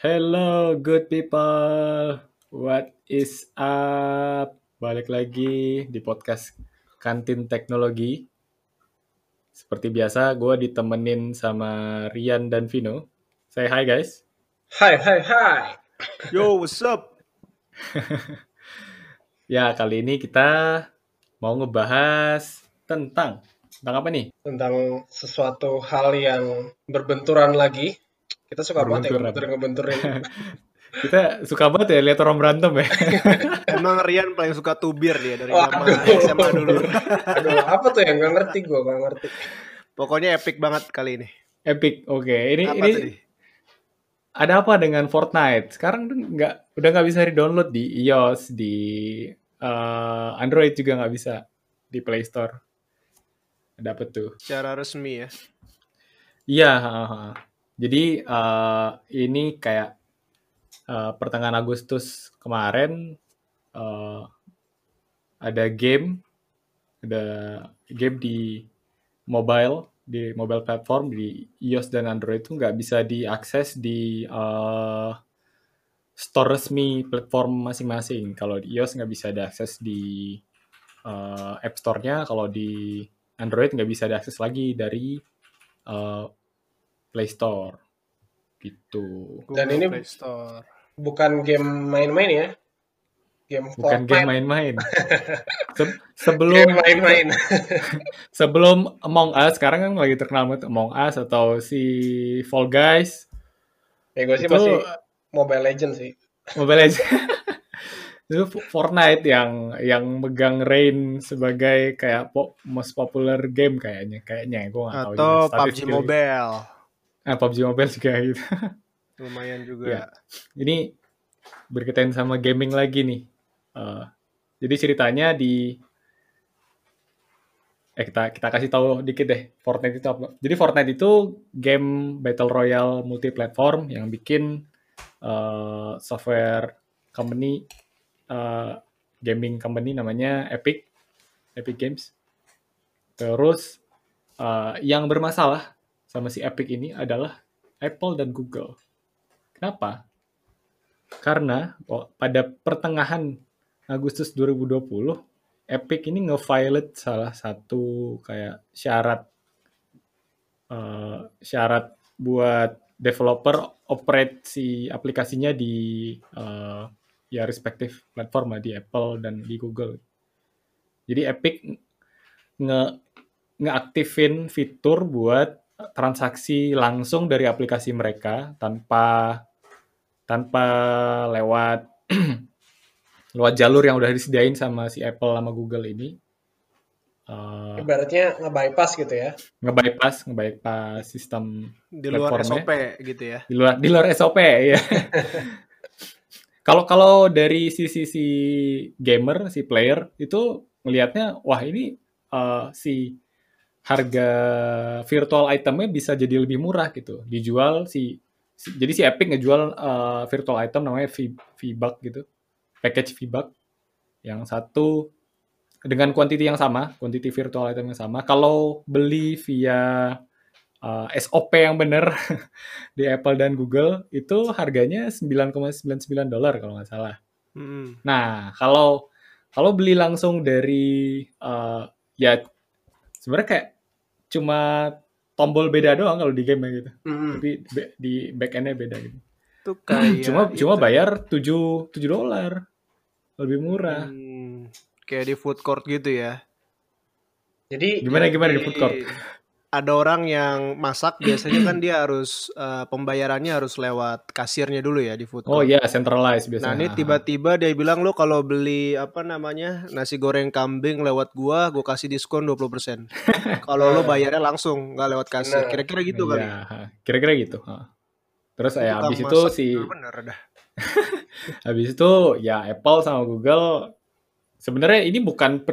Hello, good people. What is up? Balik lagi di podcast Kantin Teknologi. Seperti biasa, gue ditemenin sama Rian dan Vino. Say hi guys. Hai, hai, hai. Yo, what's up? Ya, kali ini kita mau ngebahas tentang tentang apa nih? Tentang sesuatu hal yang berbenturan lagi. Kita suka banget ya ngebentur-ngebenturin. Kita suka banget ya lihat orang berantem ya. Emang Rian paling suka tubir dia dari Waduh. zaman SMA dulu. Aduh, apa tuh yang nggak ngerti gue, nggak ngerti. Pokoknya epic banget kali ini. Epic. Oke, ini Apa ini tadi? ada apa dengan Fortnite? Sekarang tuh nggak udah nggak bisa di-download di iOS, di eh, Android juga nggak bisa di Play Store. Ada apa tuh? Secara resmi ya. Iya, ha, ha. Jadi eh, ini kayak eh, pertengahan Agustus kemarin eh, ada game, ada game di mobile, di mobile platform di iOS dan Android itu nggak bisa diakses di eh, store resmi platform masing-masing. Kalau di iOS nggak bisa diakses di eh, App Store-nya, kalau di Android nggak bisa diakses lagi dari eh, Play Store gitu. Google Dan ini- Play Store. Bukan game main-main ya. Game Bukan game main-main. Se- Game sebelum main-main. sebelum Among Us sekarang kan lagi terkenal banget Among Us atau si Fall Guys ya gue sih itu masih Mobile Legends sih. Mobile Legends itu Fortnite yang yang megang reign sebagai kayak po- most popular game kayaknya kayaknya gue nggak tahu Atau juga PUBG. Mobile. Ah, PUBG Mobile juga gitu Lumayan juga. Ya. ini berkaitan sama gaming lagi nih. Eh, jadi ceritanya di eh kita kita kasih tahu dikit deh Fortnite itu apa. Jadi Fortnite itu game battle royale multi-platform yang bikin eh, software company eh, gaming company namanya Epic Epic Games. Terus eh, yang bermasalah sama si Epic ini adalah Apple dan Google. Kenapa? Karena oh, pada pertengahan Agustus 2020, Epic ini nge-violate salah satu kayak syarat eh, syarat buat developer operate si aplikasinya di eh, ya respective platform di Apple dan di Google. Jadi Epic nge ngeaktifin fitur buat transaksi langsung dari aplikasi mereka tanpa tanpa lewat lewat jalur yang udah disediain sama si Apple sama Google ini Eh, Ibaratnya nge-bypass gitu ya. nge-bypass nge-bypass sistem Di luar Platformnya. SOP gitu ya. di luar di luar SOP ya. Kalau kalau dari sisi si gamer, si player itu ngelihatnya wah ini eh, si harga virtual itemnya bisa jadi lebih murah gitu. Dijual si, si- jadi si Epic ngejual eh, virtual item namanya V VBuck gitu. Package VBuck yang satu dengan quantity yang sama, quantity virtual item yang sama. Kalau beli via eh, SOP yang benar di Apple dan Google itu harganya 9,99 dolar kalau nggak salah. Mm-mm. Nah, kalau kalau beli langsung dari eh, ya sebenarnya kayak cuma tombol beda doang kalau di game gitu. Mm-mm. Tapi be- di back end-nya beda gitu. Itu kayak cuma cuma itu. bayar 7 7 dolar. Lebih murah. Hmm, kayak di food court gitu ya. Jadi Gimana gimana di food court? Ada orang yang masak biasanya kan dia harus eh, pembayarannya harus lewat kasirnya dulu ya di food Oh court. iya, centralized Nah biasanya. ini tiba-tiba dia bilang lo kalau beli apa namanya nasi goreng kambing lewat gua, gua kasih diskon 20%. kalau lo bayarnya langsung nggak lewat kasir. Kira-kira gitu kali. Iya, ha. kira-kira gitu. Terus ya habis itu masak si bener dah. Habis itu ya Apple sama Google sebenarnya ini bukan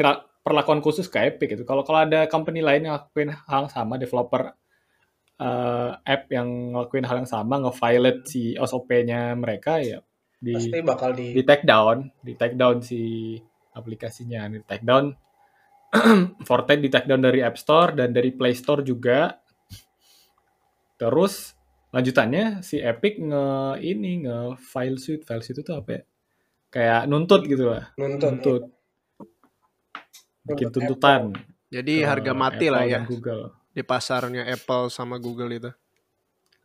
perlakuan khusus ke Epic gitu. Kalau kalau ada company lain yang ngelakuin hal yang sama, developer eh, app yang ngelakuin hal yang sama, nge-violate si SOP-nya mereka ya di pasti bakal di di take down, di take down si aplikasinya, di take down Fortnite di take down dari App Store dan dari Play Store juga. Terus lanjutannya si Epic nge ini nge file suit file suit itu apa ya kayak nuntut gitu lah Nuntut. nuntut bikin tuntutan. Jadi ke harga mati Apple lah ya. Google. Di pasarnya Apple sama Google itu.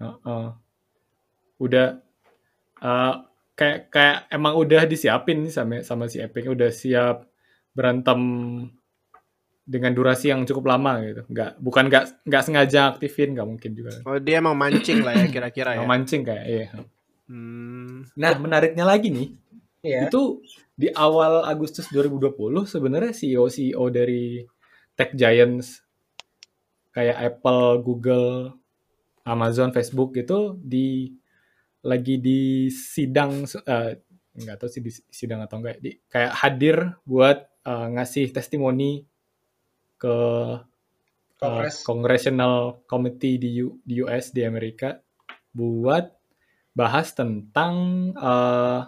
Heeh. udah eh, kayak kayak emang udah disiapin nih sama sama si Epic. Udah siap berantem dengan durasi yang cukup lama gitu. Nggak bukan nggak nggak sengaja aktifin nggak mungkin juga. Oh dia emang mancing lah ya kira-kira ya. Emang mancing kayak iya. Hmm, nah menariknya lagi nih. Iya. itu di awal Agustus 2020 sebenarnya CEO CEO dari tech giants kayak Apple, Google, Amazon, Facebook itu di lagi di sidang eh, nggak tahu sih di sidang atau enggak di, kayak hadir buat eh, ngasih testimoni ke Kongres. Congressional Committee di, U- di US di Amerika buat bahas tentang eh,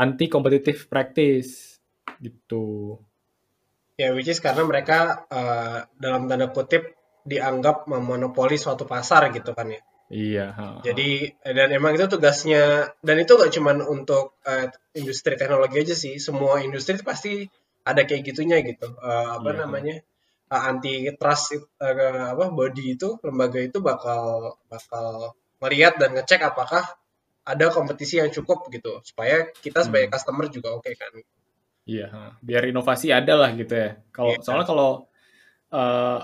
anti competitive practice gitu. Ya, which is karena mereka eh, dalam tanda kutip dianggap memonopoli suatu pasar gitu kan ya. Iya. ha, ha. Jadi dan emang itu tugasnya dan itu gak cuman untuk eh, industri teknologi aja sih, semua industri itu pasti ada kayak gitunya gitu. Eh, apa Iya. namanya? anti trust apa body itu lembaga itu bakal bakal melihat dan ngecek apakah ada kompetisi yang cukup gitu supaya kita sebagai Hmm. customer juga oke kan. Iya, biar inovasi ada lah gitu ya. Kalau Iya. soalnya kalau eh,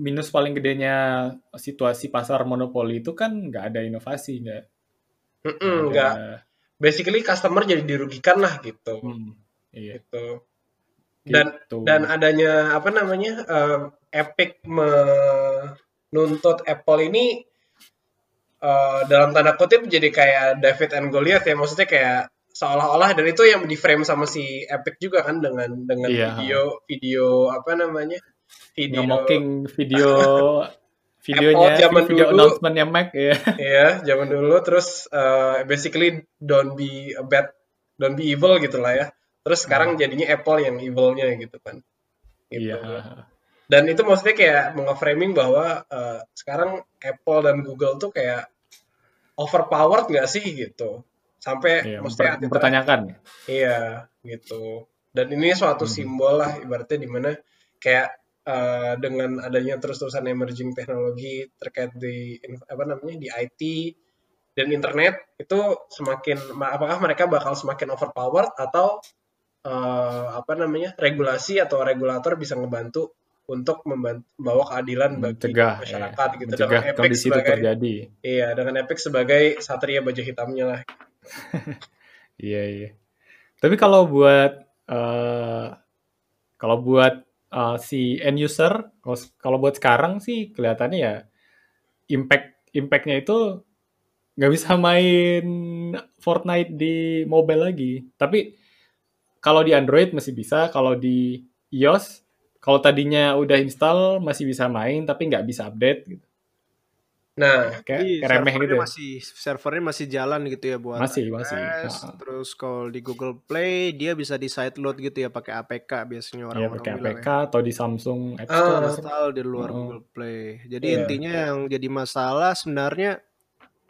minus paling gedenya situasi pasar monopoli itu kan nggak ada inovasi, nggak nggak ada. basically customer jadi dirugikan lah gitu. Hmm, iya. gitu. Dan gitu. dan adanya apa namanya eh, Epic menuntut Apple ini eh, dalam tanda kutip jadi kayak David and Goliath ya maksudnya kayak seolah-olah dan itu yang di frame sama si Epic juga kan dengan dengan Iya. video video apa namanya video nge-mocking video videonya zaman video dulu. announcementnya Mac ya. ya zaman dulu terus eh, basically don't be a bad don't be evil gitu lah ya terus sekarang jadinya Apple yang evilnya gitu kan gitu. Hmm. Dan itu maksudnya kayak menge-framing bahwa eh, sekarang Apple dan Google tuh kayak overpowered nggak sih gitu sampai Iya, maksudnya memper- mempertanyakan. iya gitu dan ini suatu Hmm. simbol lah ibaratnya di mana kayak eh, dengan adanya terus-terusan emerging teknologi terkait di apa namanya di IT dan internet itu semakin ma- apakah mereka bakal semakin overpowered atau eh, apa namanya regulasi atau regulator bisa ngebantu untuk membawa keadilan bagi Mencegah, masyarakat ya, gitu mencegah dengan Epic sebagai terjadi. iya dengan Epic sebagai satria baju hitamnya lah Iya iya. Tapi kalau buat eh kalau buat eh, si end user, kalau kalau buat sekarang sih kelihatannya ya impact impactnya itu nggak bisa main Fortnite di mobile lagi. Tapi kalau di Android masih bisa, kalau di iOS, kalau tadinya udah install masih bisa main, tapi nggak bisa update gitu. nah Kayak, Jadi kayak remeh servernya gitu. ya. masih servernya masih jalan gitu ya buat Masih, masih. iOS. Ha-ha. Terus kalau di Google Play dia bisa di sideload gitu ya pakai APK biasanya Iya orang-orang pakai APK ya. atau di Samsung App Ah, Store. Install di luar Oh. Google Play. Jadi Iya. intinya yang jadi masalah sebenarnya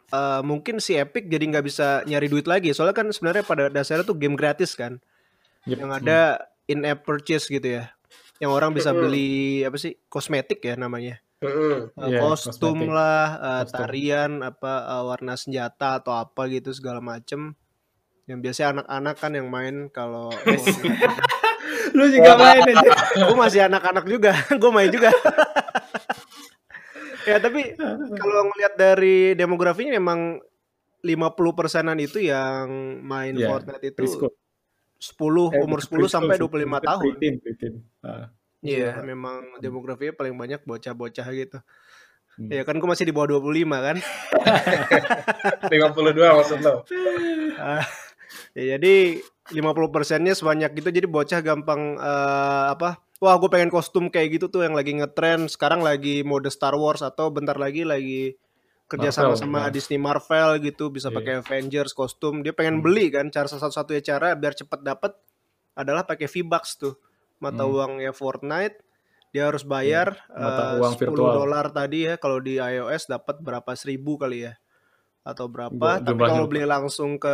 eh, mungkin si Epic jadi nggak bisa nyari duit lagi. Soalnya kan sebenarnya pada dasarnya tuh game gratis kan. Yep. Yang ada in-app purchase gitu ya. Yang orang bisa beli apa sih kosmetik ya namanya. Eh, Iya, kostum kosmetik. lah, eh, Kostum. tarian apa eh, warna senjata atau apa gitu segala macem. Yang biasanya anak-anak kan yang main kalau Lu juga main aja. gue masih anak-anak juga, gue main juga. ya tapi kalau ngelihat dari demografinya memang 50 persenan itu yang main Iya, Fortnite itu. 10 Eh, umur 10 bukan preschool sampai sih, 25 mungkin tahun. Ah, Iya, memang demografinya paling banyak bocah-bocah gitu. Hmm. Ya kan gue masih di bawah 25 kan. 52 maksud lo Ah, ya jadi 50 persennya sebanyak gitu jadi bocah gampang eh, apa wah gue pengen kostum kayak gitu tuh yang lagi ngetren sekarang lagi mode Star Wars atau bentar lagi lagi kerja sama Marvel, sama ya. Disney Marvel gitu bisa Iya. pakai Avengers kostum dia pengen Hmm. beli kan cara satu-satunya cara biar cepet dapet adalah pakai V-Bucks tuh mata Hmm. uangnya Fortnite Dia harus bayar Mata eh, uang 10 virtual. dolar tadi ya. Kalau di iOS dapat berapa seribu kali ya? Atau berapa? Gua- Tapi kalau beli langsung ke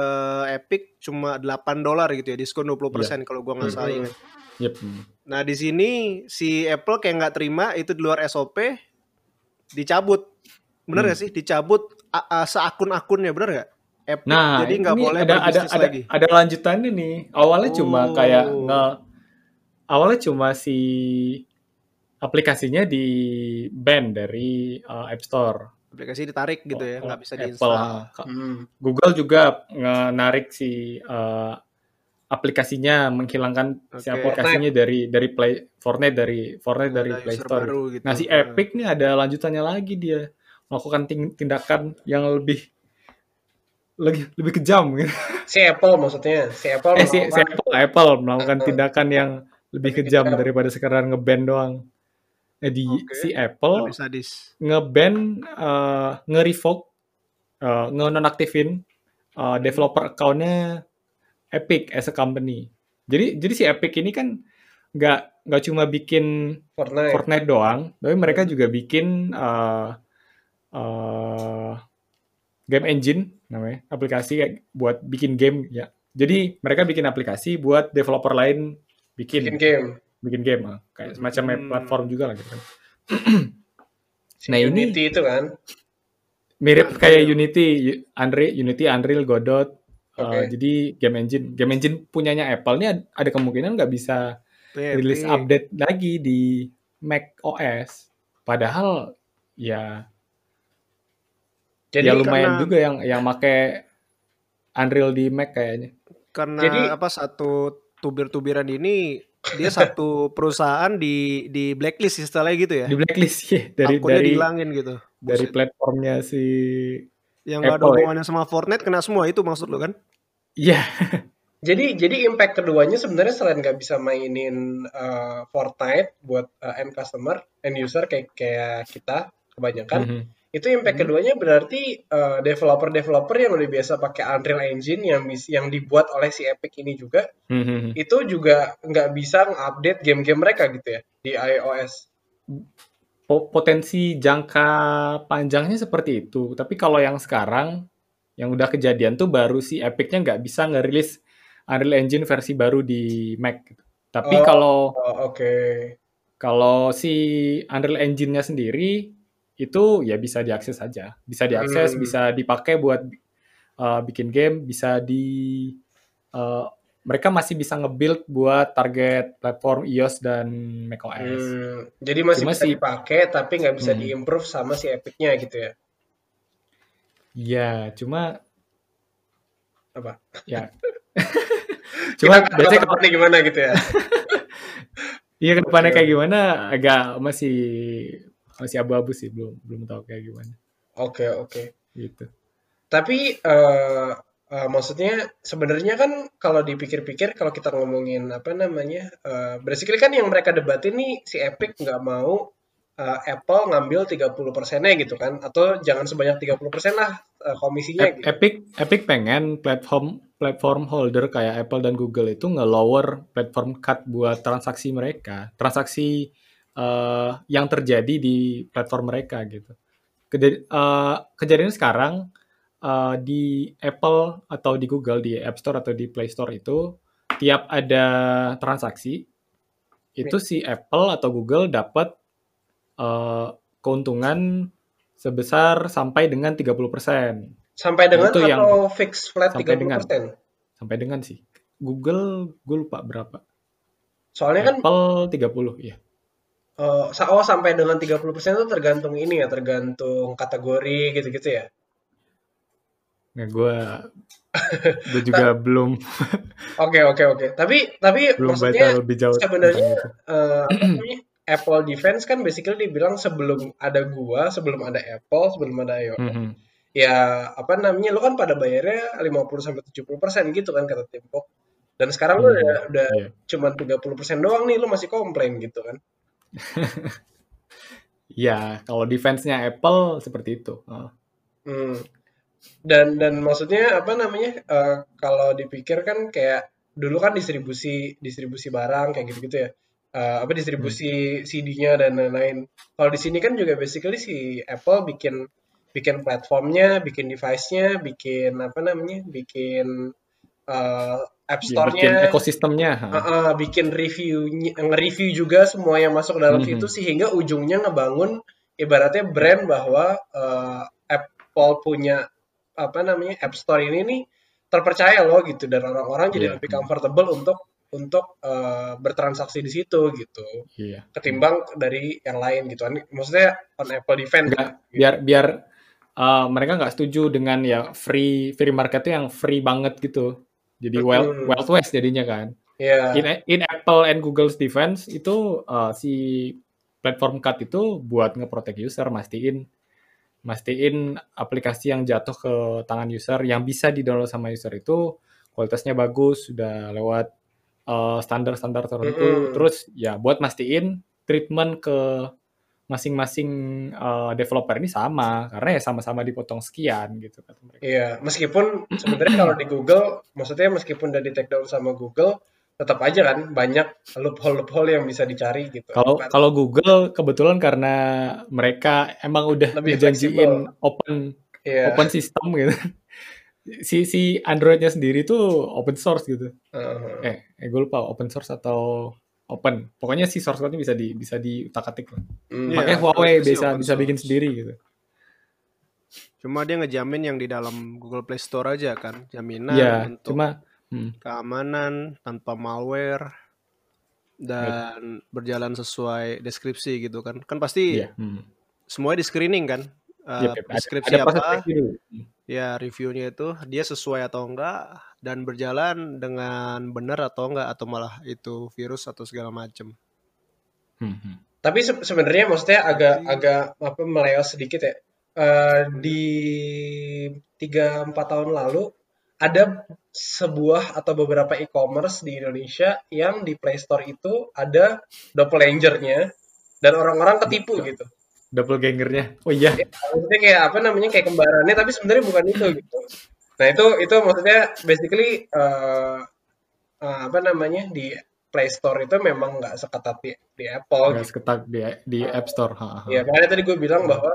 Epic cuma 8 dolar gitu ya, diskon 20% kalau gua nggak salah Hmm. ingat. Yep. Nah di sini si Apple kayak nggak terima itu di luar SOP dicabut, bener Hmm. gak sih? Dicabut seakun-akunnya bener gak? Epic Nah, jadi nggak boleh ada ada ada lagi. ada lanjutannya nih. Awalnya cuma Oh. kayak nge awalnya cuma si aplikasinya di ban dari uh, App Store. Aplikasi ditarik gitu ya, nggak bisa Apple. diinstal. Hmm. Google juga nge-narik si uh, aplikasinya menghilangkan si Oke. aplikasinya dari dari Play Fortnite dari Fortnite dari Ada Play Store. baru gitu. Nah, si Epic nih ada lanjutannya lagi dia melakukan tindakan yang lebih lebih lebih kejam gitu. Si Apple maksudnya, si Apple Eh si, si melakukan- Apple, Apple melakukan tindakan yang lebih Lebih kejam kejam. daripada sekedar nge-ban doang. Jadi Oke. si Apple Lebih sadis. nge-ban, eh, nge-revoke, eh, nge-nonaktifin eh, developer account-nya Epic as a company. Jadi jadi si Epic ini kan nggak nggak cuma bikin Fortnite. Fortnite doang, tapi mereka juga bikin eh, eh, game engine namanya, aplikasi kayak buat bikin game ya. Jadi mereka bikin aplikasi buat developer lain bikin Bikin game. bikin game ah. kayak semacam Hmm. platform juga lah gitu kan. Si Nah, ini- Unity itu kan. Mirip kayak Unity, Unreal, Unity, Unreal, Godot. eh, Oke. jadi game engine, game engine punyanya Apple ini ad- ada kemungkinan nggak bisa Epic. rilis update lagi di Mac OS. Padahal ya Jadi ya lumayan karena- juga yang yang make Unreal di Mac kayaknya. Karena Jadi- apa satu tubir-tubiran ini dia satu perusahaan di di blacklist istilahnya gitu ya. Di blacklist ya dari Akunnya dari dihilangin gitu. dari Buset. platformnya si Yang nggak ada ya. hubungannya sama Fortnite kena semua itu maksud lo kan? Iya, Jadi jadi impact keduanya sebenarnya selain nggak bisa mainin uh, Fortnite buat uh, end customer, end user kayak kayak kita kebanyakan, Mhm. Itu impact Mhm. keduanya berarti uh, developer-developer yang udah biasa pakai Unreal Engine yang yang dibuat oleh si Epic ini juga Mhm. itu juga nggak bisa ngupdate game-game mereka gitu ya di iOS. Po- potensi jangka panjangnya seperti itu. Tapi kalau yang sekarang yang udah kejadian tuh baru si Epic-nya nggak bisa ngerilis Unreal Engine versi baru di Mac. gitu. Tapi Oh. kalau Oh, Oke. kalau si Unreal Engine-nya sendiri itu ya bisa diakses aja, bisa diakses, Hmm. bisa dipakai buat uh, bikin game, bisa di uh, mereka masih bisa nge-build buat target platform iOS dan macOS. Hmm, jadi masih Cuma bisa si- dipakai tapi nggak bisa Hmm. diimprove sama si Epic-nya gitu ya. Iya, cuma Apa? ya. cuma Kita biasanya kalau kalau gimana gitu ya. iya ke depannya kayak gimana agak masih masih abu-abu sih, belum belum tahu kayak gimana Oke, oke. gitu. Tapi eh eh, maksudnya sebenarnya kan kalau dipikir-pikir kalau kita ngomongin apa namanya, eh basically kan yang mereka debatin nih si Epic nggak mau eh, Apple ngambil 30 persennya gitu kan, atau jangan sebanyak 30 persen lah eh, komisinya Ep- gitu. Epic Epic pengen platform platform holder kayak Apple dan Google itu nge-lower platform cut buat transaksi mereka, transaksi eh, yang terjadi di platform mereka gitu. Kejadi- eh, kejadian sekarang eh, di Apple atau di Google di App Store atau di Play Store itu tiap ada transaksi itu si Apple atau Google dapat eh, keuntungan sebesar sampai dengan 30%. Sampai dengan Itu yang- atau fix flat sampai 30 dengan. persen. sampai dengan sih Google gue lupa berapa Soalnya kan Apple 30 ya sa- oh sampai dengan 30 persen itu tergantung ini ya, tergantung kategori gitu-gitu ya. nah gue gue juga belum Oke oke oke. Tapi tapi belum maksudnya lebih jauh sebenarnya eh, namanya, Apple Defense kan basically dibilang sebelum ada gua, sebelum ada Apple, sebelum ada iOS. Mhm. Ya apa namanya, lu kan pada bayarnya 50 sampai 70 persen gitu kan kata Tempo. Dan sekarang lu Hmm, udah, udah iya. cuma 30 persen doang nih, lu masih komplain gitu kan. ya kalau defense-nya Apple seperti itu Oh. Hmm. Dan dan maksudnya apa namanya, eh, kalau dipikir kan kayak dulu kan distribusi distribusi barang kayak gitu-gitu ya. uh, apa distribusi CD-nya dan lain-lain. Kalau di sini kan juga basically si Apple bikin bikin platformnya, bikin device-nya, bikin apa namanya, bikin uh, App Ya, Store-nya, bikin ekosistemnya. uh, uh, bikin review nge-review juga semua yang masuk dalam Mhm. situ sehingga ujungnya ngebangun ibaratnya brand bahwa uh, Apple punya apa namanya App Store ini nih terpercaya loh gitu dan orang-orang jadi Iya. lebih comfortable untuk untuk uh, bertransaksi di situ gitu Iya. ketimbang dari yang lain gitu maksudnya on Apple defense Enggak, biar biar uh, mereka nggak setuju dengan ya free free market itu yang free banget gitu. Jadi wild, Hmm. wild west jadinya kan. ya In, in Apple and Google's defense itu uh, si platform cut itu buat ngeprotect user, mastiin mastiin aplikasi yang jatuh ke tangan user yang bisa di-download sama user itu kualitasnya bagus, sudah lewat uh, standar-standar tertentu. Mm-mm. Terus ya buat mastiin treatment ke masing-masing uh, developer ini sama karena ya sama-sama dipotong sekian gitu kata mereka. Iya, meskipun sebenarnya kalau di Google, maksudnya meskipun udah di take down sama Google, tetap aja kan banyak loophole-loophole yang bisa dicari gitu. Kalau Kan- kalau Google kebetulan karena mereka emang udah Lebih ngejanjiin open Iya, open system gitu. Si si Androidnya sendiri tuh open source gitu. heeh. Eh, eh gue lupa open source atau open. Pokoknya si source code-nya bisa di bisa diutak-atik lah. Hmm. Iya, Makanya Huawei bisa bisa bikin sendiri gitu. Cuma dia ngejamin yang di dalam Google Play Store aja kan, jaminan Iya, untuk cuma hmm, keamanan tanpa malware dan berjalan sesuai deskripsi gitu kan. Kan pasti iya. Hmm. semuanya di screening kan. Eh, Yep, yep. Ada- deskripsi ada proses apa? review. Ya reviewnya itu dia sesuai atau enggak dan berjalan dengan benar atau enggak atau malah itu virus atau segala macem. Hmm, hmm. Tapi se- sebenarnya maksudnya agak agak apa meleos sedikit ya. Eh, di 3 4 tahun lalu ada sebuah atau beberapa e-commerce di Indonesia yang di Play Store itu ada doppelganger-nya dan orang-orang ketipu gitu. Doppelganger-nya. Oh iya. maksudnya kayak apa namanya kayak kembarannya tapi sebenarnya bukan itu gitu nah itu itu maksudnya basically eh, eh, apa namanya di Play Store itu memang nggak seketat di, di Apple Nggak gitu. seketat di di App Store. Ha, ha. ya makanya tadi gue bilang bahwa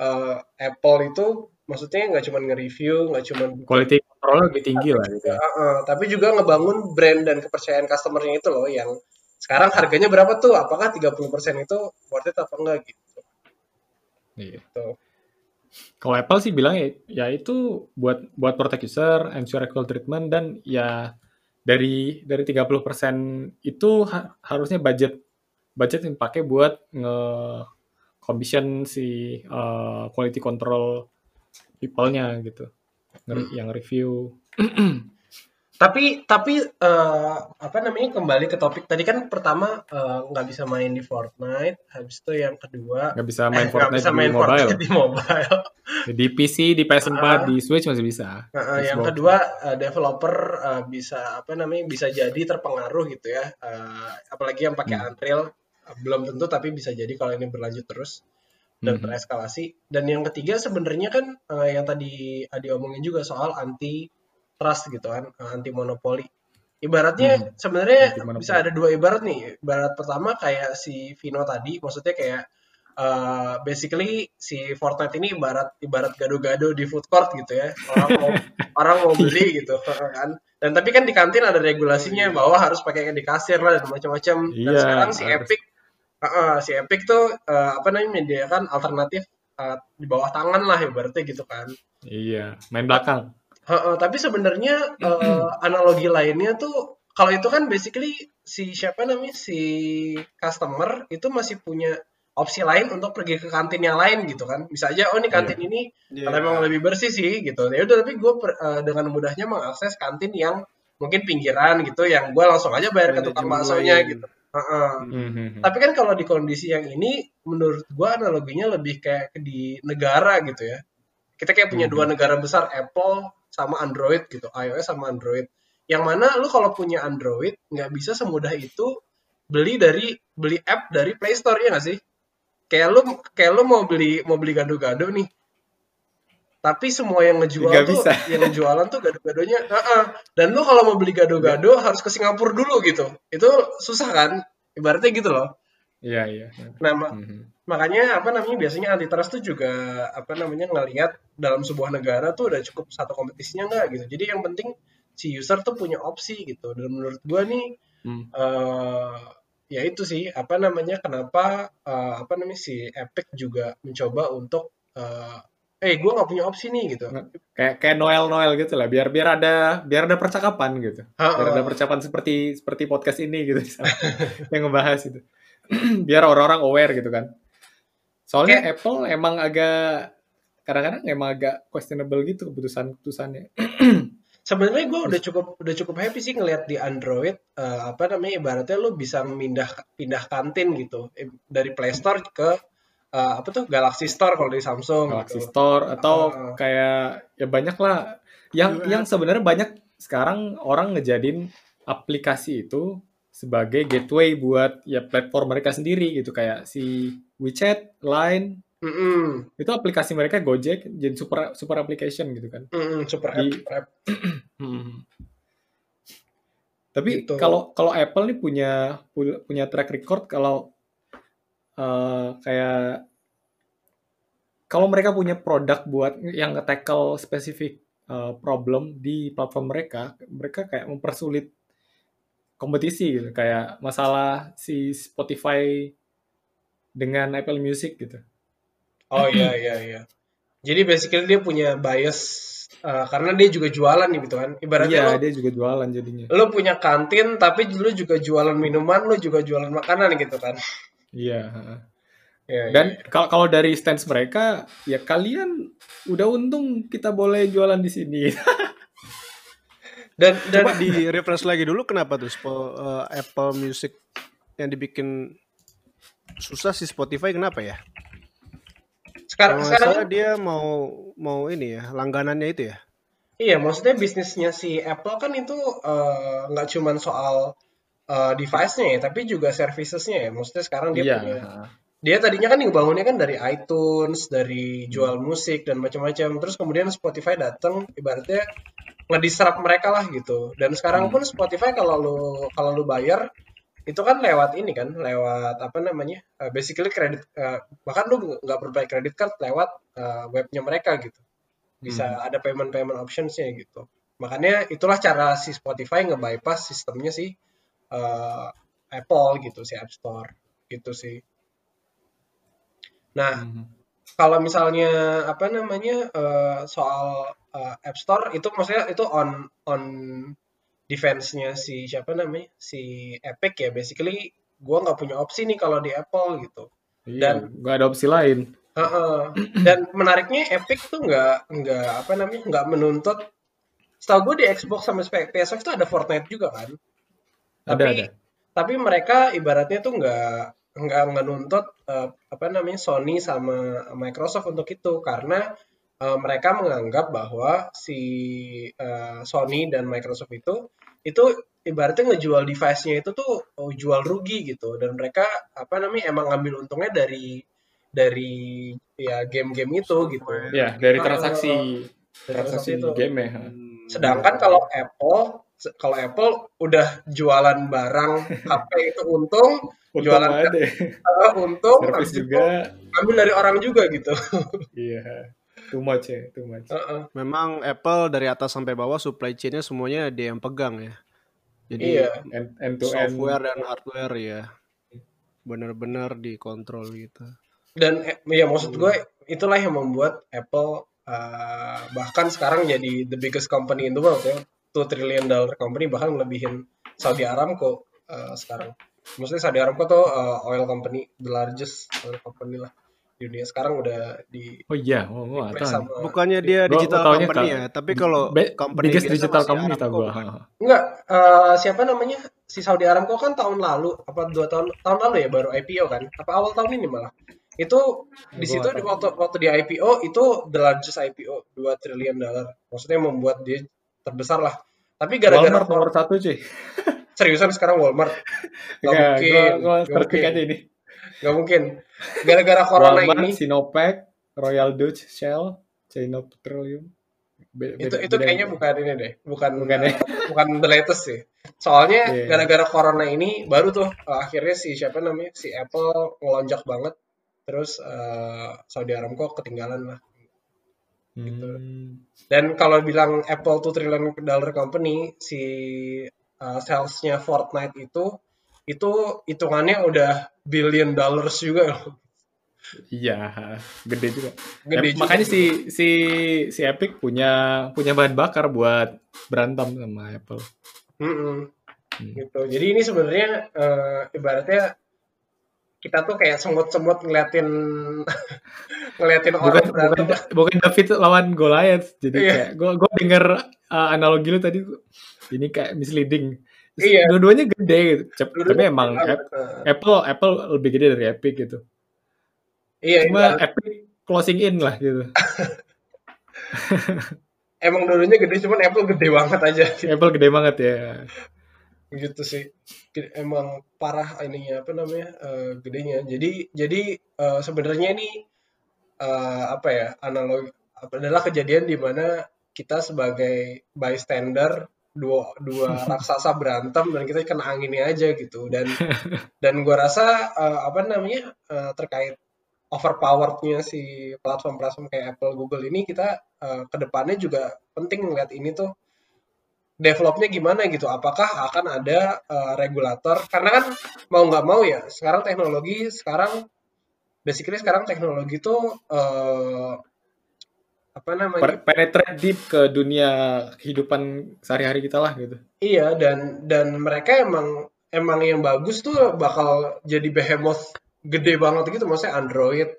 eh, Apple itu maksudnya nggak cuma nge-review nggak cuma Quality control lebih tinggi lah gitu. Eh, eh, tapi juga ngebangun brand dan kepercayaan customernya itu loh yang sekarang harganya berapa tuh apakah 30% itu worth it apa enggak gitu Iya. Tuh. Kalau Apple sih bilang ya, ya itu buat buat protect user, ensure equal treatment dan ya dari dari 30% itu ha- harusnya budget budget yang dipakai buat nge commission si uh, quality control people-nya gitu. Nge- Yang review. Tapi tapi eh, apa namanya kembali ke topik tadi kan pertama eh, nggak bisa main di Fortnite, habis itu yang kedua nggak bisa eh, main nggak Fortnite bisa di main mobile. Fortnite di mobile. Di PC, di PS4, Ah. di Switch masih bisa. Nah, eh, yang kedua eh, developer eh, bisa apa namanya bisa jadi terpengaruh gitu ya, Eh, apalagi yang pakai Hmm. Unreal eh, belum tentu tapi bisa jadi kalau ini berlanjut terus dan Mhm. bereskalasi. Dan yang ketiga sebenarnya kan eh, yang tadi Adi omongin juga soal anti trust gitu kan, anti monopoli. Ibaratnya Mhm. sebenarnya bisa ada dua ibarat nih. Ibarat pertama kayak si Vino tadi, maksudnya kayak eh, basically si Fortnite ini ibarat ibarat gado-gado di food court gitu ya. Orang mau orang mau beli gitu kan. Dan tapi kan di kantin ada regulasinya bahwa harus pakai di kasir lah dan macam-macam. Dan Iya, sekarang si. Epic Heeh, si Epic tuh eh, apa namanya menyediakan alternatif eh, di bawah tangan lah ibaratnya gitu kan. Iya, main belakang. Heeh, tapi sebenarnya eh, analogi lainnya tuh kalau itu kan basically si siapa namanya si customer itu masih punya opsi lain untuk pergi ke kantin yang lain gitu kan. Bisa aja oh nih kantin ini Iya. kalau memang lebih bersih sih gitu. Ya udah tapi gue dengan mudahnya mengakses kantin yang mungkin pinggiran gitu yang gue langsung aja bayar ke tukang baksonya gitu. Heeh. Mhm. Tapi kan kalau di kondisi yang ini, menurut gua analoginya lebih kayak di negara gitu ya. Kita kayak punya dua negara besar, Apple sama Android gitu, iOS sama Android. Yang mana lu kalau punya Android nggak bisa semudah itu beli dari beli app dari Play Store ya nggak sih? Kayak lu kayak lu mau beli mau beli gado-gado nih. Tapi semua yang ngejual tuh bisa. yang jualan tuh gado-gadonya, Heeh. Dan lu kalau mau beli gado-gado harus ke Singapura dulu gitu. Itu susah kan? ibaratnya gitu loh Iya, iya. nah ma- Mhm. Makanya apa namanya biasanya antitrust tuh juga apa namanya ngelihat dalam sebuah negara tuh udah cukup satu kompetisinya nggak gitu jadi yang penting si user tuh punya opsi gitu dan menurut gua nih Hmm. eh ya itu sih apa namanya kenapa eh, apa namanya si Epic juga mencoba untuk eh eh gue nggak punya opsi nih gitu Kayak kayak Noel Noel gitu lah, biar biar ada biar ada percakapan gitu. Ha, Biar ada percakapan seperti seperti podcast ini gitu yang ngebahas itu. biar orang-orang aware gitu kan. Soalnya Apple emang agak kadang-kadang emang agak questionable gitu keputusan-keputusannya. sebenarnya gue udah cukup udah cukup happy sih ngelihat di Android eh, apa namanya ibaratnya lo bisa pindah pindah kantin gitu dari Play Store ke eh, apa tuh Galaxy Store kalau di Samsung Galaxy gitu. Store atau Ah. kayak ya banyak lah yang Juga. yang sebenarnya banyak sekarang orang ngejadiin aplikasi itu sebagai gateway buat ya platform mereka sendiri gitu kayak si WeChat, Line Mm-mm, itu aplikasi mereka Gojek jadi super super application gitu kan. mm-mm, super app, Di- app. Hmm. Tapi Gitu. kalau kalau Apple nih punya pu- punya track record kalau eh, kayak kalau mereka punya produk buat yang nge-tackle spesifik eh, problem di platform mereka, mereka kayak mempersulit kompetisi gitu. Kayak masalah si Spotify dengan Apple Music gitu. Oh iya iya iya. Jadi basically dia punya bias eh, karena dia juga jualan gitu kan. Ibaratnya Iya, lo, dia juga jualan jadinya. lo punya kantin tapi lu juga jualan minuman, lu juga jualan makanan gitu kan. Iya. heeh. Iya, iya, Dan iya. kalau kalau dari stance mereka, ya kalian udah untung kita boleh jualan di sini. dan dan Coba di refresh lagi dulu kenapa tuh Spo- eh, Apple Music yang dibikin susah si Spotify kenapa ya? sekarang Kalau sekarang dia mau mau ini ya langganannya itu ya. Iya, maksudnya bisnisnya si Apple kan itu eh, nggak cuman soal eh, device-nya ya, tapi juga services-nya ya. Maksudnya sekarang dia Iya. punya, dia tadinya kan ngebangunnya kan dari iTunes, dari jual musik dan macam-macam. Terus kemudian Spotify datang, ibaratnya ngedisrupt mereka lah gitu. Dan sekarang Hmm. pun Spotify kalau lu kalau lu bayar itu kan lewat ini kan, lewat apa namanya, eh, basically kredit, eh, bahkan lu nggak perlu pakai credit card lewat eh, webnya mereka gitu bisa ada payment-payment options-nya gitu. Makanya itulah cara si Spotify nge-bypass sistemnya si eh, Apple gitu, si App Store gitu sih. Nah, Mhm. Kalau misalnya apa namanya eh, soal eh, App Store itu maksudnya itu on on defense-nya si siapa namanya si Epic ya basically gua nggak punya opsi nih kalau di Apple gitu. Iya, Dan- nggak ada opsi lain. Heeh. Dan menariknya Epic tuh nggak nggak apa namanya nggak menuntut. Setahu gue di Xbox sama PS5 itu ada Fortnite juga kan. Ada Tapi ada. tapi mereka ibaratnya tuh nggak nggak nggak nuntut eh, apa namanya Sony sama Microsoft untuk itu karena eh, mereka menganggap bahwa si eh, Sony dan Microsoft itu itu ibaratnya ngejual device-nya itu tuh oh, jual rugi gitu dan mereka apa namanya emang ngambil untungnya dari dari ya game-game itu gitu. Ya dari Ah, transaksi dari transaksi transaksi itu. game ya. Sedangkan kalau Apple kalau Apple udah jualan barang HP itu Untung jualan ada deh. eh, untung, Service habis juga. ambil dari orang juga gitu. Iya. Too much ya, too much. Heeh. Memang Apple dari atas sampai bawah supply chain-nya semuanya dia yang pegang ya. Jadi Iya. End, end to end. software dan hardware ya benar-benar dikontrol gitu. Dan ya maksud gue itulah yang membuat Apple eh, bahkan sekarang jadi the biggest company in the world ya, 2 trillion dollar company bahkan melebihin Saudi Aramco eh, sekarang. Maksudnya Saudi Aramco tuh eh, oil company, the largest oil company lah di dunia sekarang udah di Oh iya, oh, gua nggak tahu. Bukannya dia Gua- digital gua company kalau- ya, tapi kalau Be- company biggest digital company tahu gua. Enggak, eh, siapa namanya? Si Saudi Aramco kan tahun lalu, apa dua tahun tahun lalu ya baru IPO kan? Apa awal tahun ini malah? Itu di Gua situ di waktu waktu di IPO itu the largest IPO 2 triliun dollar. Maksudnya membuat dia terbesar lah. Tapi gara-gara Walmart nomor satu cuy. seriusan sekarang Walmart Gak Enggak, mungkin, gua, gua gak searching mungkin. aja ini. nggak mungkin. Gara-gara corona Walmart, ini, Sinopec, Royal Dutch Shell, China Petroleum, Be- itu beda- itu beda- kayaknya bukan ini deh bukan Bukan ya? bukan the latest sih soalnya Iya. gara-gara corona ini baru tuh uh, akhirnya si siapa namanya si Apple ngelonjak banget terus uh, Saudi Aramco ketinggalan lah gitu. Hmm. dan kalau bilang Apple tuh trillion dollar company si uh, salesnya Fortnite itu itu hitungannya udah billion dollars juga loh. Iya, gede juga. Gede Ya, juga makanya si si si Epic punya punya bahan bakar buat berantem sama Apple. Mm-mm. Hmm. gitu jadi ini sebenarnya eh, ibaratnya kita tuh kayak semut-semut ngeliatin ngeliatin Bukan orang bukan berantem bukan David lawan Goliath. Jadi Iya. kayak gue gue denger uh, analogi lu tadi ini kayak misleading. Iya. Dua-duanya gede gitu. Cep- Dua-duanya Tapi emang. Apple Apple lebih gede dari Epic gitu. iya Cuma ibarat- Epic closing in lah gitu. emang dulunya gede cuman Apple gede banget aja Apple gede banget ya. gitu sih emang parah ininya apa namanya eh, gedenya jadi jadi eh, sebenarnya ini eh, apa ya analogi adalah kejadian di mana kita sebagai bystander dua dua raksasa berantem dan kita kena anginnya aja gitu. Dan dan gua rasa eh, apa namanya eh, terkait overpowerednya si platform-platform kayak Apple Google ini kita eh, ke depannya juga penting ngeliat ini tuh developnya gimana gitu. Apakah akan ada eh, regulator? Karena kan mau nggak mau ya sekarang teknologi sekarang basically sekarang teknologi tuh eh, apa namanya? Penetrate deep ke dunia kehidupan sehari-hari kita lah gitu. Iya dan dan mereka emang emang yang bagus tuh bakal jadi behemoth gede banget gitu. Maksudnya Android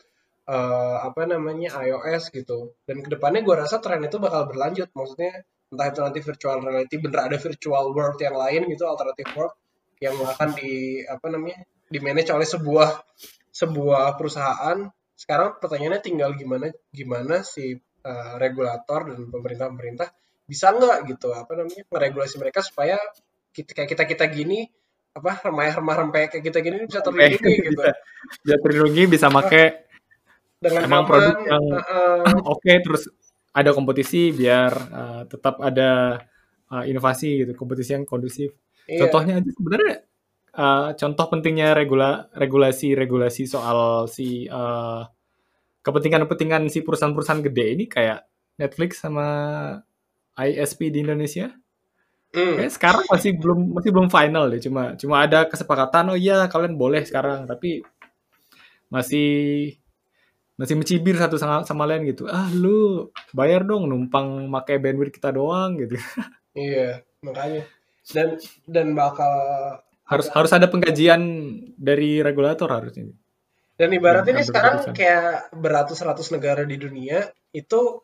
eh, apa namanya iOS gitu. Dan ke depannya gue rasa tren itu bakal berlanjut. Maksudnya entah itu nanti virtual reality bener ada virtual world yang lain gitu alternative world yang akan di apa namanya di manage oleh sebuah sebuah perusahaan. Sekarang pertanyaannya tinggal gimana gimana si eh, regulator dan pemerintah-pemerintah bisa nggak gitu apa namanya ngeregulasi mereka supaya kita kayak kita kita gini apa remah-remah rempeh kayak kita gini bisa terlindungi gitu bisa, bisa terlindungi, bisa make dengan emang aman produk yang Heeh. oke terus ada kompetisi biar uh, tetap ada uh, inovasi gitu, kompetisi yang kondusif. Iya. Contohnya aja sebenarnya uh, contoh pentingnya regula regulasi-regulasi soal si uh, kepentingan-kepentingan si perusahaan-perusahaan gede ini kayak Netflix sama ISP di Indonesia. Kayak sekarang masih belum masih belum final deh, cuma cuma ada kesepakatan oh iya kalian boleh sekarang, tapi masih masih mencibir satu sama, sama lain gitu. Ah lu bayar dong numpang pakai bandwidth kita doang gitu. Iya, makanya. Dan dan bakal Harus harus ada pengkajian dari regulator harusnya. Dan ibaratnya ini sekarang kayak beratus-ratus negara di dunia itu